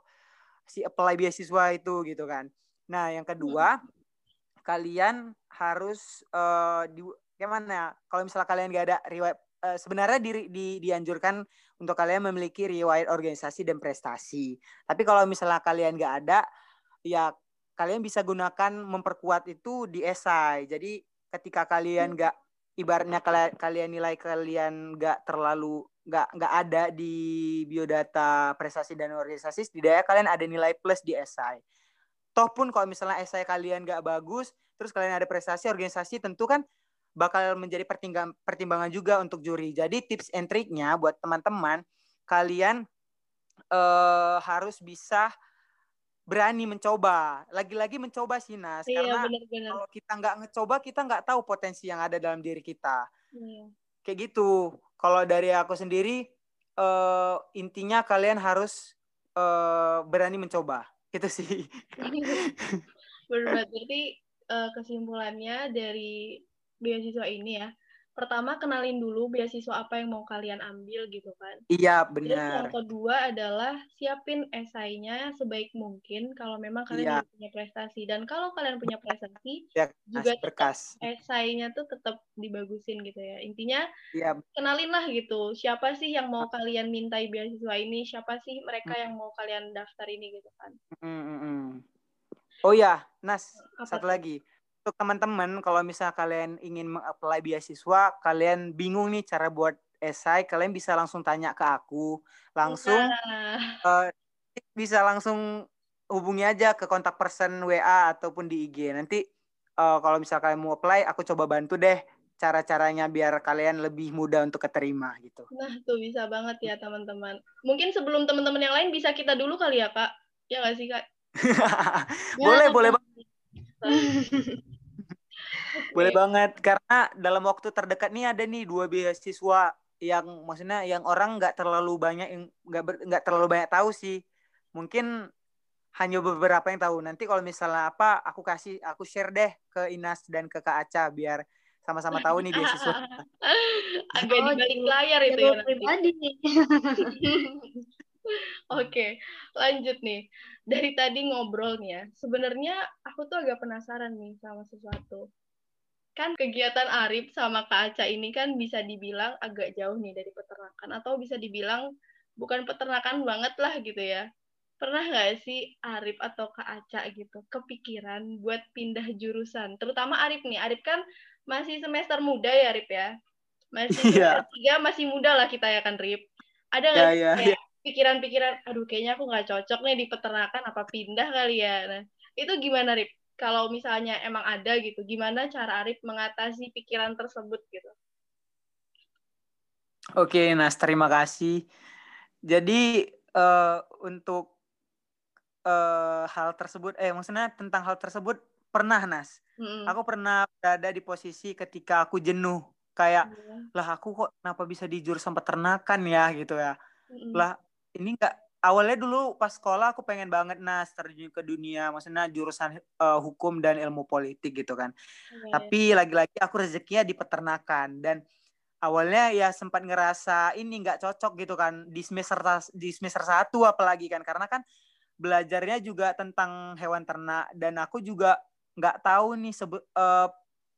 si apply beasiswa itu gitu kan nah yang kedua hmm. kalian harus uh, di gimana kalau misalnya kalian gak ada riwayat uh, sebenarnya di, di, dianjurkan untuk kalian memiliki riwayat organisasi dan prestasi. Tapi kalau misalnya kalian gak ada ya kalian bisa gunakan memperkuat itu di esai jadi ketika kalian nggak ibaratnya kalian, kalian nilai kalian nggak terlalu nggak nggak ada di biodata prestasi dan organisasi setidaknya kalian ada nilai plus di esai toh pun kalau misalnya esai kalian nggak bagus terus kalian ada prestasi organisasi tentu kan bakal menjadi pertimbangan pertimbangan juga untuk juri. Jadi tips and triknya buat teman-teman kalian uh, harus bisa berani mencoba. Lagi-lagi mencoba sih Nas iya, karena bener, bener. kalau kita nggak ngecoba kita nggak tahu potensi yang ada dalam diri kita. Iya. kayak gitu. Kalau dari aku sendiri uh, intinya kalian harus uh, berani mencoba. Itu sih. Berarti kesimpulannya dari beasiswa ini ya pertama kenalin dulu beasiswa apa yang mau kalian ambil gitu kan. Iya Terus benar. yang kedua adalah siapin esainya sebaik mungkin kalau memang kalian Iya. punya prestasi dan kalau kalian punya prestasi Ya, juga tetap berkas. esainya tuh tetap dibagusin gitu ya. Intinya Iya, kenalin lah gitu siapa sih yang mau kalian mintai beasiswa ini, siapa sih mereka yang mau kalian daftar ini gitu kan. mm, mm, mm. Oh ya, Nas, Apa satu lagi. Untuk teman-teman, kalau misalnya kalian ingin mengapply beasiswa, kalian bingung nih cara buat esai, kalian bisa langsung tanya ke aku, langsung Nah, eh, bisa langsung hubungi aja ke kontak person WA ataupun di IG. Nanti eh, kalau misalnya kalian mau apply, aku coba bantu deh cara-caranya biar kalian lebih mudah untuk keterima gitu. Nah, tuh bisa banget ya teman-teman. Mungkin sebelum teman-teman yang lain bisa kita dulu kali ya, Kak. Ya nggak sih, Kak? boleh, Ya, boleh Kak. banget. Boleh banget karena dalam waktu terdekat nih ada nih dua beasiswa yang maksudnya yang orang nggak terlalu banyak yang nggak nggak terlalu banyak tahu sih. Mungkin hanya beberapa yang tahu. Nanti kalau misalnya apa aku kasih aku share deh ke Inas dan ke Kak Aca biar sama-sama tahu nih beasiswa. Agak Oh, di balik layar itu ya pribadi. Oke, lanjut nih. Dari tadi ngobrol nih ya, sebenarnya aku tuh agak penasaran nih sama sesuatu. Kan kegiatan Arif sama Kak Aca ini kan bisa dibilang agak jauh nih dari peternakan, atau bisa dibilang bukan peternakan banget lah gitu ya. Pernah nggak sih Arif atau Kak Aca gitu kepikiran buat pindah jurusan? Terutama Arif nih, Arif kan masih semester muda ya Arif ya? Masih Iya. semester tiga, masih muda lah kita ya kan Rip. Ada nggak sih ya. kayak pikiran-pikiran, aduh kayaknya aku nggak cocok nih di peternakan, apa pindah kali ya. Nah, itu gimana, Rip? Kalau misalnya emang ada gitu, gimana cara Arif mengatasi pikiran tersebut gitu? Oke, Nas, terima kasih. Jadi eh, untuk eh, hal tersebut, eh maksudnya tentang hal tersebut pernah, Nas. Mm-mm. Aku pernah berada di posisi ketika aku jenuh, kayak Iya. lah aku kok kenapa bisa di jurusan peternakan ya gitu ya. Mm-mm. Lah ini enggak awalnya dulu pas sekolah aku pengen banget Nas terjun ke dunia, maksudnya jurusan eh, hukum dan ilmu politik gitu kan. Iya, Tapi lagi-lagi aku rezekinya di peternakan dan awalnya ya sempat ngerasa ini nggak cocok gitu kan di semester di semester satu apalagi kan. Karena kan belajarnya juga tentang hewan ternak dan aku juga nggak tahu nih sebe- eh,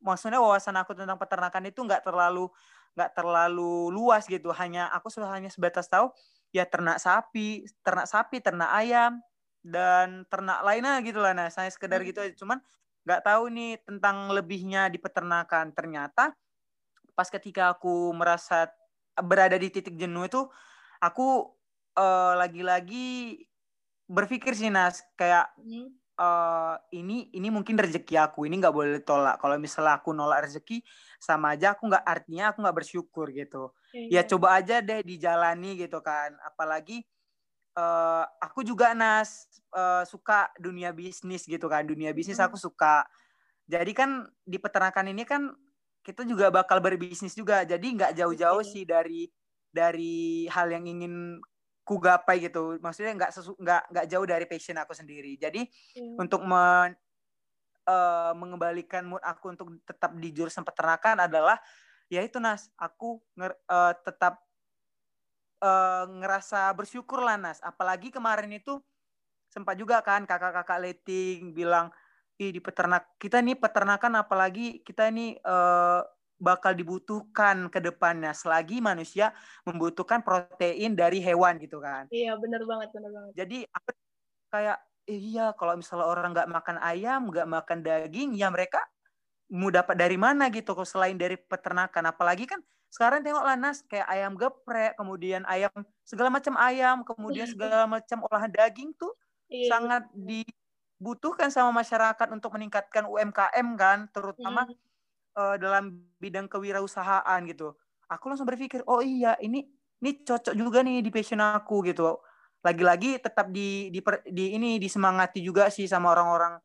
maksudnya wawasan aku tentang peternakan itu nggak terlalu nggak terlalu luas gitu. Hanya aku hanya sebatas tahu ya ternak sapi ternak sapi ternak ayam dan ternak lainnya gitu lah nah saya sekedar hmm. gitu aja cuman nggak tahu nih tentang lebihnya di peternakan ternyata pas ketika aku merasa berada di titik jenuh itu aku uh, lagi-lagi berpikir sih Nas kayak hmm. Uh, ini ini mungkin rezeki aku ini nggak boleh tolak kalau misalnya aku nolak rezeki sama aja aku nggak artinya aku nggak bersyukur gitu. Ya, ya coba aja deh dijalani gitu kan. Apalagi uh, aku juga Nas uh, suka dunia bisnis gitu kan. Dunia bisnis hmm. aku suka. Jadi kan di peternakan ini kan kita juga bakal berbisnis juga. Jadi nggak jauh-jauh sih dari dari hal yang ingin ku gapai gitu. Maksudnya nggak nggak nggak jauh dari passion aku sendiri. Jadi hmm. untuk men, uh, mengembalikan mood aku untuk tetap di jurusan peternakan adalah ya itu nas. Aku nger, uh, tetap uh, ngerasa bersyukur lah nas. Apalagi kemarin itu sempat juga kan kakak-kakak letting bilang ih di peternak kita nih peternakan apalagi kita ini uh, bakal dibutuhkan ke depannya selagi manusia membutuhkan protein dari hewan gitu kan. Iya, benar banget, benar banget. Jadi aku kayak eh, iya kalau misalnya orang nggak makan ayam, nggak makan daging, ya mereka mau dapat dari mana gitu selain dari peternakan. Apalagi kan sekarang tengok Nas kayak ayam geprek, kemudian ayam segala macam ayam, kemudian segala macam olahan daging tuh iya, sangat dibutuhkan sama masyarakat untuk meningkatkan UMKM kan, terutama hmm uh, dalam bidang kewirausahaan gitu. Aku langsung berpikir oh iya ini ini cocok juga nih di passion aku gitu. Lagi-lagi tetap di di, di ini disemangati juga sih sama orang-orang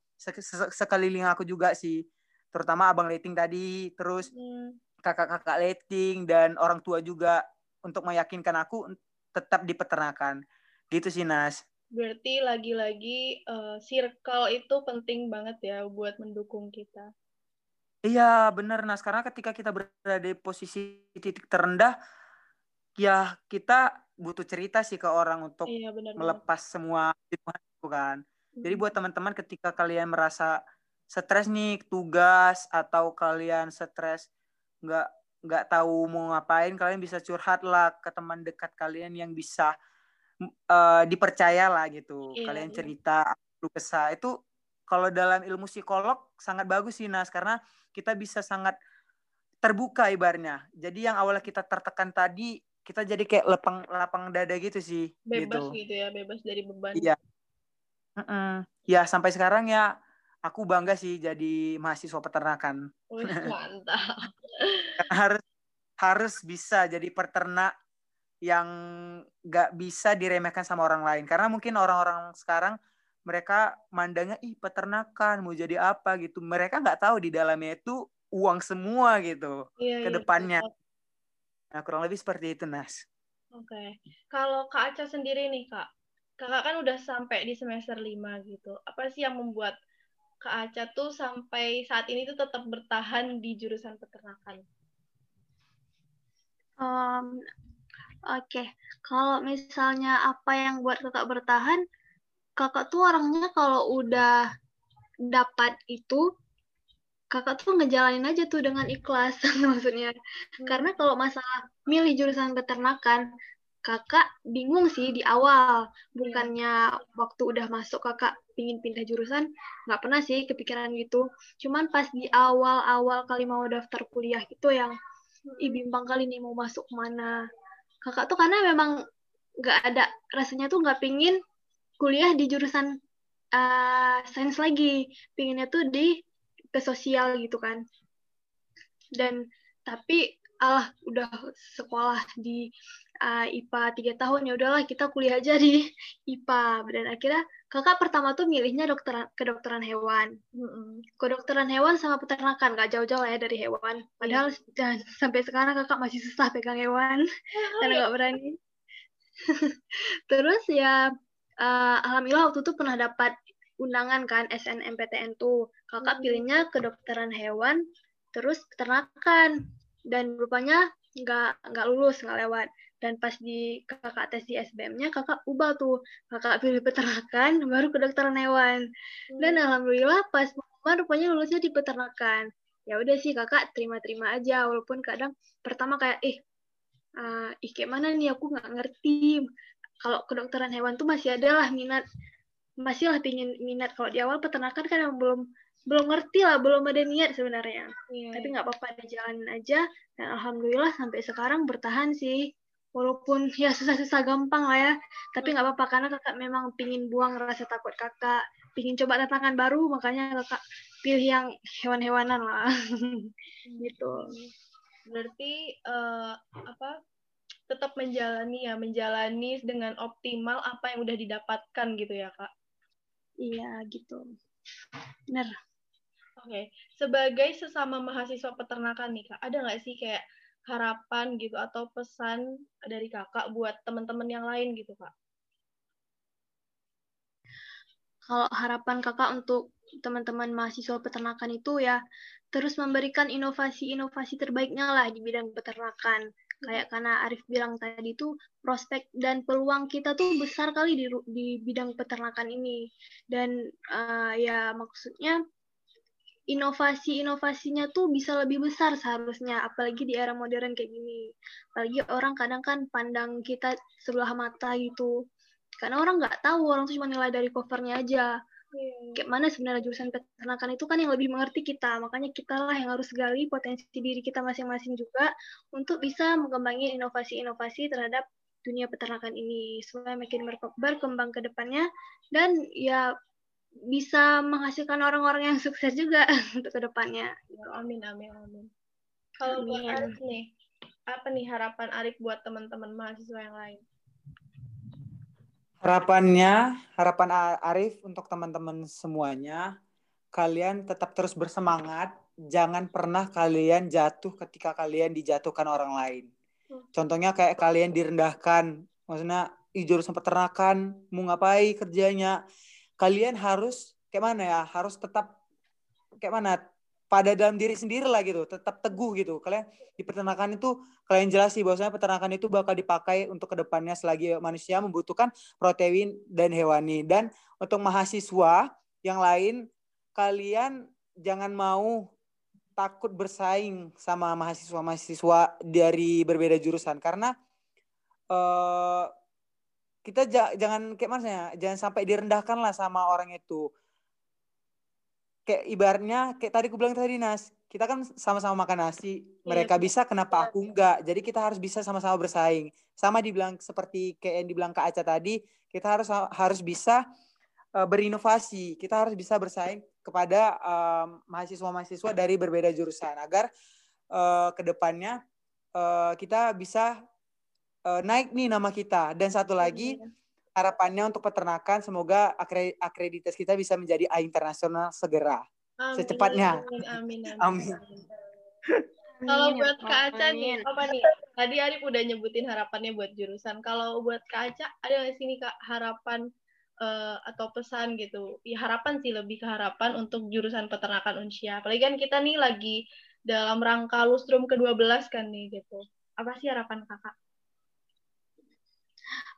sekeliling aku juga sih. Terutama abang letting tadi terus hmm. kakak-kakak letting dan orang tua juga untuk meyakinkan aku tetap di peternakan gitu sih Nas. Berarti lagi-lagi uh, circle itu penting banget ya buat mendukung kita Iya benar Nas karena ketika kita berada di posisi titik terendah ya kita butuh cerita sih ke orang untuk iya, benar, melepas benar. semua itu kan. Hmm. Jadi buat teman-teman ketika kalian merasa stres nih tugas atau kalian stres nggak nggak tahu mau ngapain kalian bisa curhat lah ke teman dekat kalian yang bisa uh, dipercaya lah gitu. Iya, kalian iya. cerita lu kesah itu kalau dalam ilmu psikolog sangat bagus sih Nas karena kita bisa sangat terbuka ibarnya. Jadi yang awalnya kita tertekan tadi, kita jadi kayak lapang lapang dada gitu sih. Bebas gitu, gitu ya, bebas dari beban. Iya. Mm -mm. Ya sampai sekarang ya aku bangga sih jadi mahasiswa peternakan. Wih, mantap. harus harus bisa jadi peternak yang gak bisa diremehkan sama orang lain. Karena mungkin orang-orang sekarang mereka mandangnya ih peternakan mau jadi apa? Gitu. Mereka nggak tahu di dalamnya itu uang semua gitu iya, ke iya, depannya. iya, nah kurang lebih seperti itu Nas. Oke. Okay. kalau Kak Aca sendiri nih Kak. Kakak kan udah sampai di semester 5 gitu. Apa sih yang membuat Kak Aca tuh sampai saat ini tuh tetap bertahan di jurusan peternakan? Um, oke. Okay. kalau misalnya apa yang buat kakak bertahan kakak tuh orangnya kalau udah dapat itu kakak tuh ngejalanin aja tuh dengan ikhlas maksudnya. Hmm. karena kalau masalah milih jurusan peternakan kakak bingung sih di awal. Bukannya waktu udah masuk kakak pingin pindah jurusan nggak pernah sih kepikiran gitu. Cuman pas di awal-awal kali mau daftar kuliah itu yang ih bimbang kali nih mau masuk mana. Kakak tuh karena memang nggak ada rasanya tuh nggak pingin kuliah di jurusan uh, sains lagi. Pinginnya tuh di ke sosial gitu kan. Dan tapi Allah udah sekolah di uh, IPA tiga tahun ya udahlah kita kuliah aja di IPA dan akhirnya kakak pertama tuh milihnya dokteran kedokteran hewan. Kedokteran hewan sama peternakan gak jauh-jauh ya dari hewan. Padahal yeah. sampai sekarang kakak masih susah pegang hewan. Karena nggak berani. Terus ya uh, alhamdulillah waktu itu pernah dapat undangan kan SNMPTN tuh. Kakak hmm. pilihnya kedokteran hewan, terus peternakan. Dan rupanya nggak nggak lulus, nggak lewat. Dan pas di kakak tes di SBM-nya, kakak ubah tuh. Kakak pilih peternakan, baru kedokteran hewan. Dan hmm. alhamdulillah pas mau rupanya lulusnya di peternakan. ya udah sih kakak terima-terima aja walaupun kadang pertama kayak eh uh, ih kayak mana nih aku nggak ngerti kalau kedokteran hewan tuh masih ada lah minat. Masih lah pingin minat. Kalau di awal peternakan kan belum belum ngerti lah belum ada niat sebenarnya. Yeah. tapi nggak apa-apa dijalanin aja. Dan alhamdulillah sampai sekarang bertahan sih. Walaupun ya susah-susah gampang lah ya. Tapi nggak apa-apa karena kakak memang pingin buang rasa takut kakak. Pingin coba tantangan baru makanya kakak pilih yang hewan-hewanan lah. Gitu. Berarti uh, apa tetap menjalani ya menjalani dengan optimal apa yang udah didapatkan gitu ya kak. Iya gitu. Benar. Oke okay. sebagai sesama mahasiswa peternakan nih kak ada nggak sih kayak harapan gitu atau pesan dari kakak buat teman-teman yang lain gitu kak? Kalau harapan kakak untuk teman-teman mahasiswa peternakan itu ya terus memberikan inovasi-inovasi terbaiknya lah di bidang peternakan kayak karena Arif bilang tadi tuh prospek dan peluang kita tuh besar kali di di bidang peternakan ini. Dan uh, ya maksudnya inovasi-inovasinya tuh bisa lebih besar seharusnya apalagi di era modern kayak gini. Apalagi orang kadang kan pandang kita sebelah mata gitu. Karena orang nggak tahu orang tuh cuma nilai dari covernya aja. Kayak mana sebenarnya jurusan peternakan itu kan yang lebih mengerti kita makanya kita lah yang harus gali potensi diri kita masing-masing juga untuk bisa mengembangin inovasi-inovasi terhadap dunia peternakan ini supaya makin berkembang ke depannya dan ya bisa menghasilkan orang-orang yang sukses juga untuk ke depannya. Amin amin amin. Kalau buat Arif nih, apa nih harapan Arif buat teman-teman mahasiswa yang lain? Harapannya, harapan Arif untuk teman-teman semuanya, kalian tetap terus bersemangat, jangan pernah kalian jatuh ketika kalian dijatuhkan orang lain. Hmm. Contohnya kayak kalian direndahkan, maksudnya di jurusan peternakan, mau ngapain kerjanya, kalian harus kayak mana ya, harus tetap kayak mana, pada dalam diri sendiri lah gitu, tetap teguh gitu. Kalian di peternakan itu kalian jelas sih bahwasanya peternakan itu bakal dipakai untuk ke depannya selagi manusia membutuhkan protein dan hewani. Dan untuk mahasiswa yang lain, kalian jangan mau takut bersaing sama mahasiswa-mahasiswa dari berbeda jurusan karena uh, kita jangan kayak mana jangan sampai direndahkan lah sama orang itu kayak ibaratnya kayak tadi aku bilang tadi Nas, kita kan sama-sama makan nasi. Iya, Mereka iya, bisa, kenapa aku enggak? Jadi kita harus bisa sama-sama bersaing. Sama dibilang seperti kayak yang dibilang Kak Aca tadi, kita harus harus bisa uh, berinovasi. Kita harus bisa bersaing kepada mahasiswa-mahasiswa dari berbeda jurusan agar uh, ke depannya uh, kita bisa uh, naik nih nama kita. Dan satu lagi iya harapannya untuk peternakan semoga akreditas kita bisa menjadi A internasional segera amin, secepatnya. Amin. Amin. amin. amin. Kalau buat Kak Aca nih, apa nih? Tadi Arif udah nyebutin harapannya buat jurusan. Kalau buat Kak Aca, ada nggak sih nih Kak harapan uh, atau pesan gitu? Ya harapan sih lebih ke harapan untuk jurusan peternakan Unsia. Apalagi kan kita nih lagi dalam rangka lustrum ke-12 kan nih gitu. Apa sih harapan Kakak?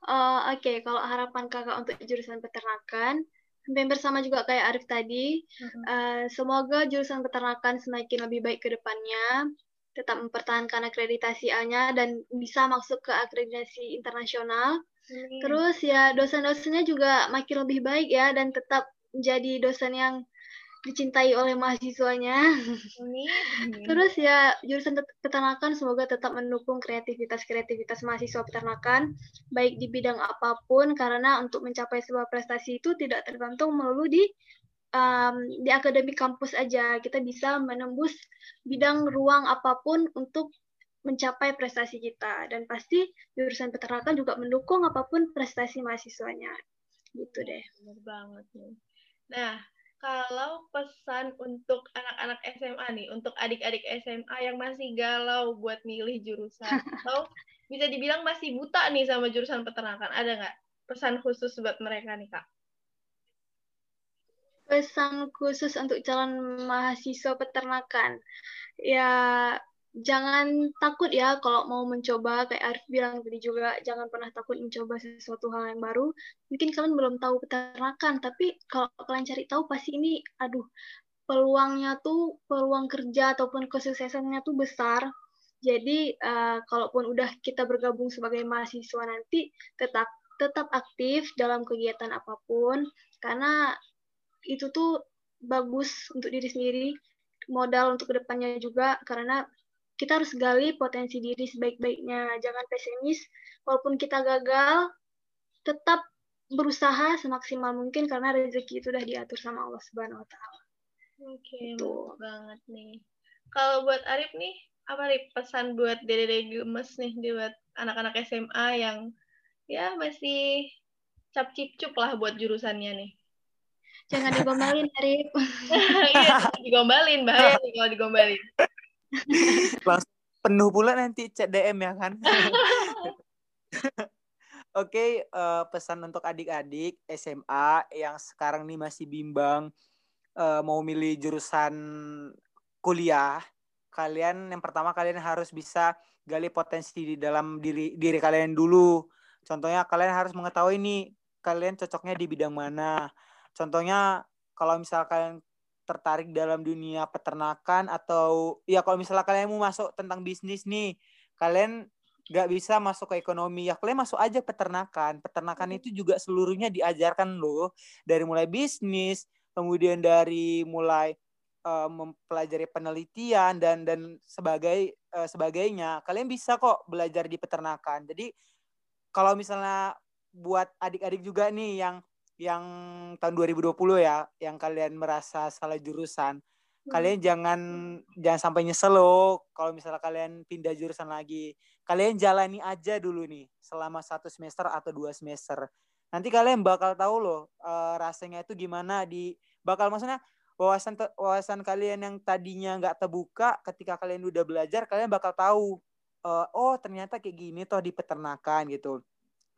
Uh, Oke, okay. kalau harapan kakak untuk jurusan peternakan, hampir bersama juga kayak Arif tadi, uh, semoga jurusan peternakan semakin lebih baik ke depannya, tetap mempertahankan akreditasi A-nya dan bisa masuk ke akreditasi internasional. Hmm. Terus ya dosen-dosennya juga makin lebih baik ya dan tetap menjadi dosen yang dicintai oleh mahasiswanya. Terus ya jurusan peternakan semoga tetap mendukung kreativitas-kreativitas mahasiswa peternakan baik di bidang apa pun karena untuk mencapai sebuah prestasi itu tidak tergantung melulu di um, di akademik kampus aja. Kita bisa menembus bidang ruang apa pun untuk mencapai prestasi kita dan pasti jurusan peternakan juga mendukung apa pun prestasi mahasiswanya. Gitu deh. Benar banget nih. Nah, kalau pesan untuk anak-anak SMA nih, untuk adik-adik SMA yang masih galau buat milih jurusan, atau bisa dibilang masih buta nih sama jurusan peternakan, ada nggak pesan khusus buat mereka nih, Kak? Pesan khusus untuk calon mahasiswa peternakan, ya jangan takut ya kalau mau mencoba kayak Arif bilang tadi juga jangan pernah takut mencoba sesuatu hal yang baru mungkin kalian belum tahu peternakan tapi kalau kalian cari tahu pasti ini aduh peluangnya tuh peluang kerja ataupun kesuksesannya tuh besar. Jadi uh, kalaupun udah kita bergabung sebagai mahasiswa nanti tetap tetap aktif dalam kegiatan apa pun karena itu tuh bagus untuk diri sendiri, modal untuk ke depannya juga karena kita harus gali potensi diri sebaik-baiknya. Jangan pesimis, walaupun kita gagal, tetap berusaha semaksimal mungkin karena rezeki itu udah diatur sama Allah Subhanahu wa taala. Oke, okay, banget nih. Kalau buat Arif nih, apa nih pesan buat dede gemes nih buat anak-anak SMA yang ya masih cap cip cup lah buat jurusannya nih. Jangan digombalin, Arif. iya, digombalin, bahaya nih kalau digombalin. Langsung penuh pula nanti chat DM ya kan. Oke, okay, uh, eh, pesan untuk adik-adik SMA yang sekarang nih masih bimbang uh, mau milih jurusan kuliah, kalian yang pertama kalian harus bisa gali potensi di dalam diri diri kalian dulu. Contohnya kalian harus mengetahui nih kalian cocoknya di bidang mana. Contohnya kalau misal kalian tertarik dalam dunia peternakan atau ya kalau misalnya kalian mau masuk tentang bisnis nih kalian nggak bisa masuk ke ekonomi. Ya kalian masuk aja peternakan. Peternakan itu juga seluruhnya diajarkan loh. Dari mulai bisnis kemudian dari mulai uh, mempelajari penelitian dan dan sebagai uh, sebagainya kalian bisa kok belajar di peternakan. Jadi kalau misalnya buat adik-adik juga nih yang yang tahun 2020 ya yang kalian merasa salah jurusan hmm. kalian jangan jangan sampai nyesel loh kalau misalnya kalian pindah jurusan lagi. Kalian jalani aja dulu nih selama satu semester atau dua semester. Nanti kalian bakal tahu loh uh, rasanya itu gimana di bakal maksudnya wawasan wawasan kalian yang tadinya nggak terbuka ketika kalian udah belajar kalian bakal tahu uh, oh ternyata kayak gini toh di peternakan gitu.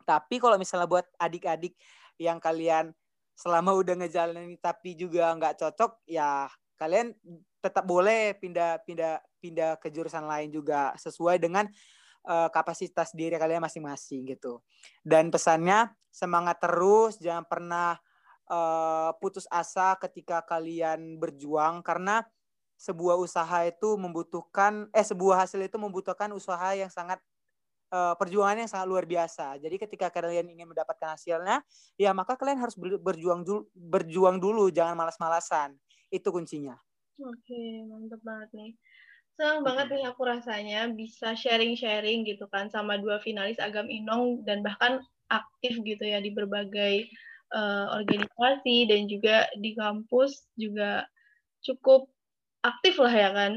Tapi kalau misalnya buat adik-adik yang kalian selama udah ngejalanin tapi juga nggak cocok ya kalian tetap boleh pindah pindah pindah ke jurusan lain juga sesuai dengan uh, kapasitas diri kalian masing-masing gitu. Dan pesannya semangat terus jangan pernah uh, putus asa ketika kalian berjuang karena sebuah usaha itu membutuhkan eh sebuah hasil itu membutuhkan usaha yang sangat uh, perjuangan yang sangat luar biasa. Jadi ketika kalian ingin mendapatkan hasilnya, ya maka kalian harus berjuang dulu, berjuang dulu, jangan malas-malasan. Itu kuncinya. Oke, mantap banget nih. Senang banget nih aku rasanya bisa sharing-sharing gitu kan sama dua finalis Agam Inong dan bahkan aktif gitu ya di berbagai uh, organisasi dan juga di kampus juga cukup aktif lah ya kan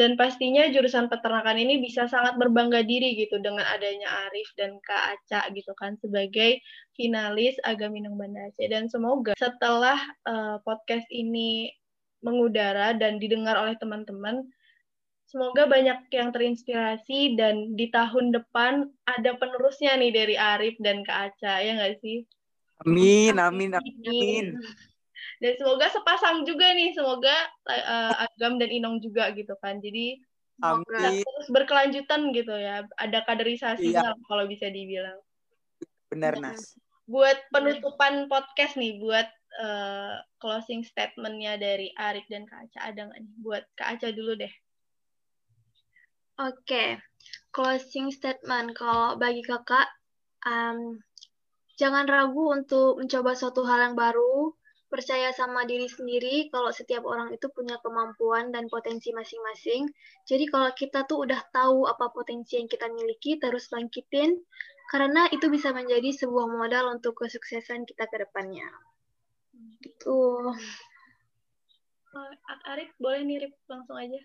dan pastinya jurusan peternakan ini bisa sangat berbangga diri gitu dengan adanya Arif dan Kak Aca gitu kan sebagai finalis Agaminung Banda Aceh. Dan semoga setelah uh, podcast ini mengudara dan didengar oleh teman-teman semoga banyak yang terinspirasi dan di tahun depan ada penerusnya nih dari Arif dan Kak Aca ya nggak sih? Amin, amin, amin dan semoga sepasang juga nih semoga uh, Agam dan Inong juga gitu kan jadi semoga terus berkelanjutan gitu ya ada kaderisasinya iya. kalau bisa dibilang benar Nas buat penutupan podcast nih buat uh, closing statementnya dari Arif dan Kak Aca ada nggak nih buat Kak Aca dulu deh Oke, okay. closing statement. Kalau bagi kakak, um, jangan ragu untuk mencoba suatu hal yang baru, percaya sama diri sendiri kalau setiap orang itu punya kemampuan dan potensi masing-masing. Jadi kalau kita tuh udah tahu apa potensi yang kita miliki, terus bangkitin, karena itu bisa menjadi sebuah modal untuk kesuksesan kita ke depannya. Itu. Arif, boleh nih langsung aja.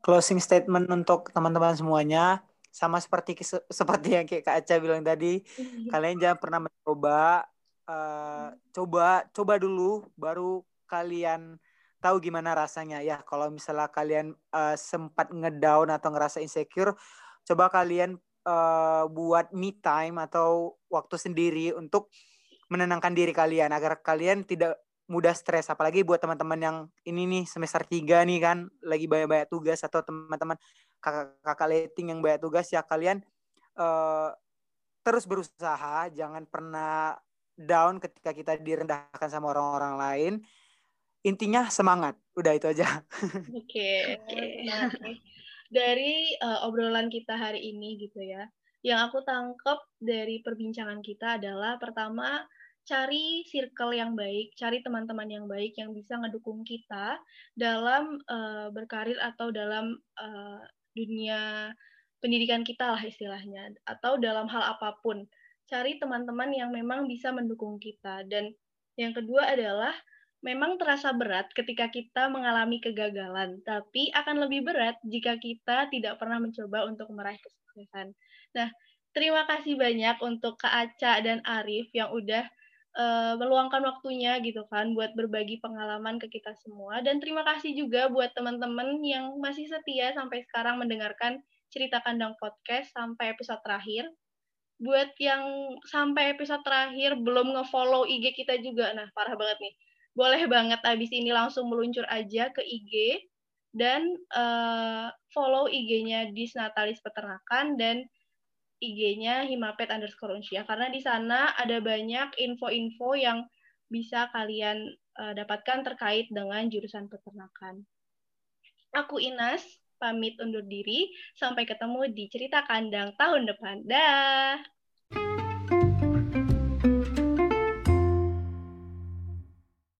Closing statement untuk teman-teman semuanya sama seperti seperti yang kayak Kak Aca bilang tadi, kalian jangan pernah mencoba uh, coba coba dulu baru kalian tahu gimana rasanya. Ya kalau misalnya kalian uh, sempat ngedown atau ngerasa insecure coba kalian uh, buat me time atau waktu sendiri untuk menenangkan diri kalian agar kalian tidak mudah stres. Apalagi buat teman-teman yang ini nih semester 3 nih kan lagi banyak-banyak tugas atau teman-teman kakak-kakak letting yang banyak tugas ya kalian uh, terus berusaha. Jangan pernah down ketika kita direndahkan sama orang-orang lain intinya semangat. Udah itu aja. Oke, okay. okay. Dari uh, obrolan kita hari ini gitu ya, yang aku tangkap dari perbincangan kita adalah pertama cari circle yang baik, cari teman-teman yang baik yang bisa ngedukung kita dalam uh, berkarir atau dalam uh, dunia pendidikan kita lah istilahnya, atau dalam hal apa pun. Cari teman-teman yang memang bisa mendukung kita. Dan yang kedua adalah memang terasa berat ketika kita mengalami kegagalan, tapi akan lebih berat jika kita tidak pernah mencoba untuk meraih kesuksesan. Nah, terima kasih banyak untuk Kak Aca dan Arif yang udah uh, meluangkan waktunya gitu kan buat berbagi pengalaman ke kita semua dan terima kasih juga buat teman-teman yang masih setia sampai sekarang mendengarkan cerita kandang podcast sampai episode terakhir. Buat yang sampai episode terakhir belum ngefollow IG kita juga, nah parah banget nih. Boleh banget abis ini langsung meluncur aja ke IG dan uh, follow IG-nya Disnatalis Peternakan dan IG-nya himapet underscore unsia karena di sana ada banyak info-info yang bisa kalian uh, dapatkan terkait dengan jurusan peternakan. Aku Inas, pamit undur diri. Sampai ketemu di cerita kandang tahun depan. Dah.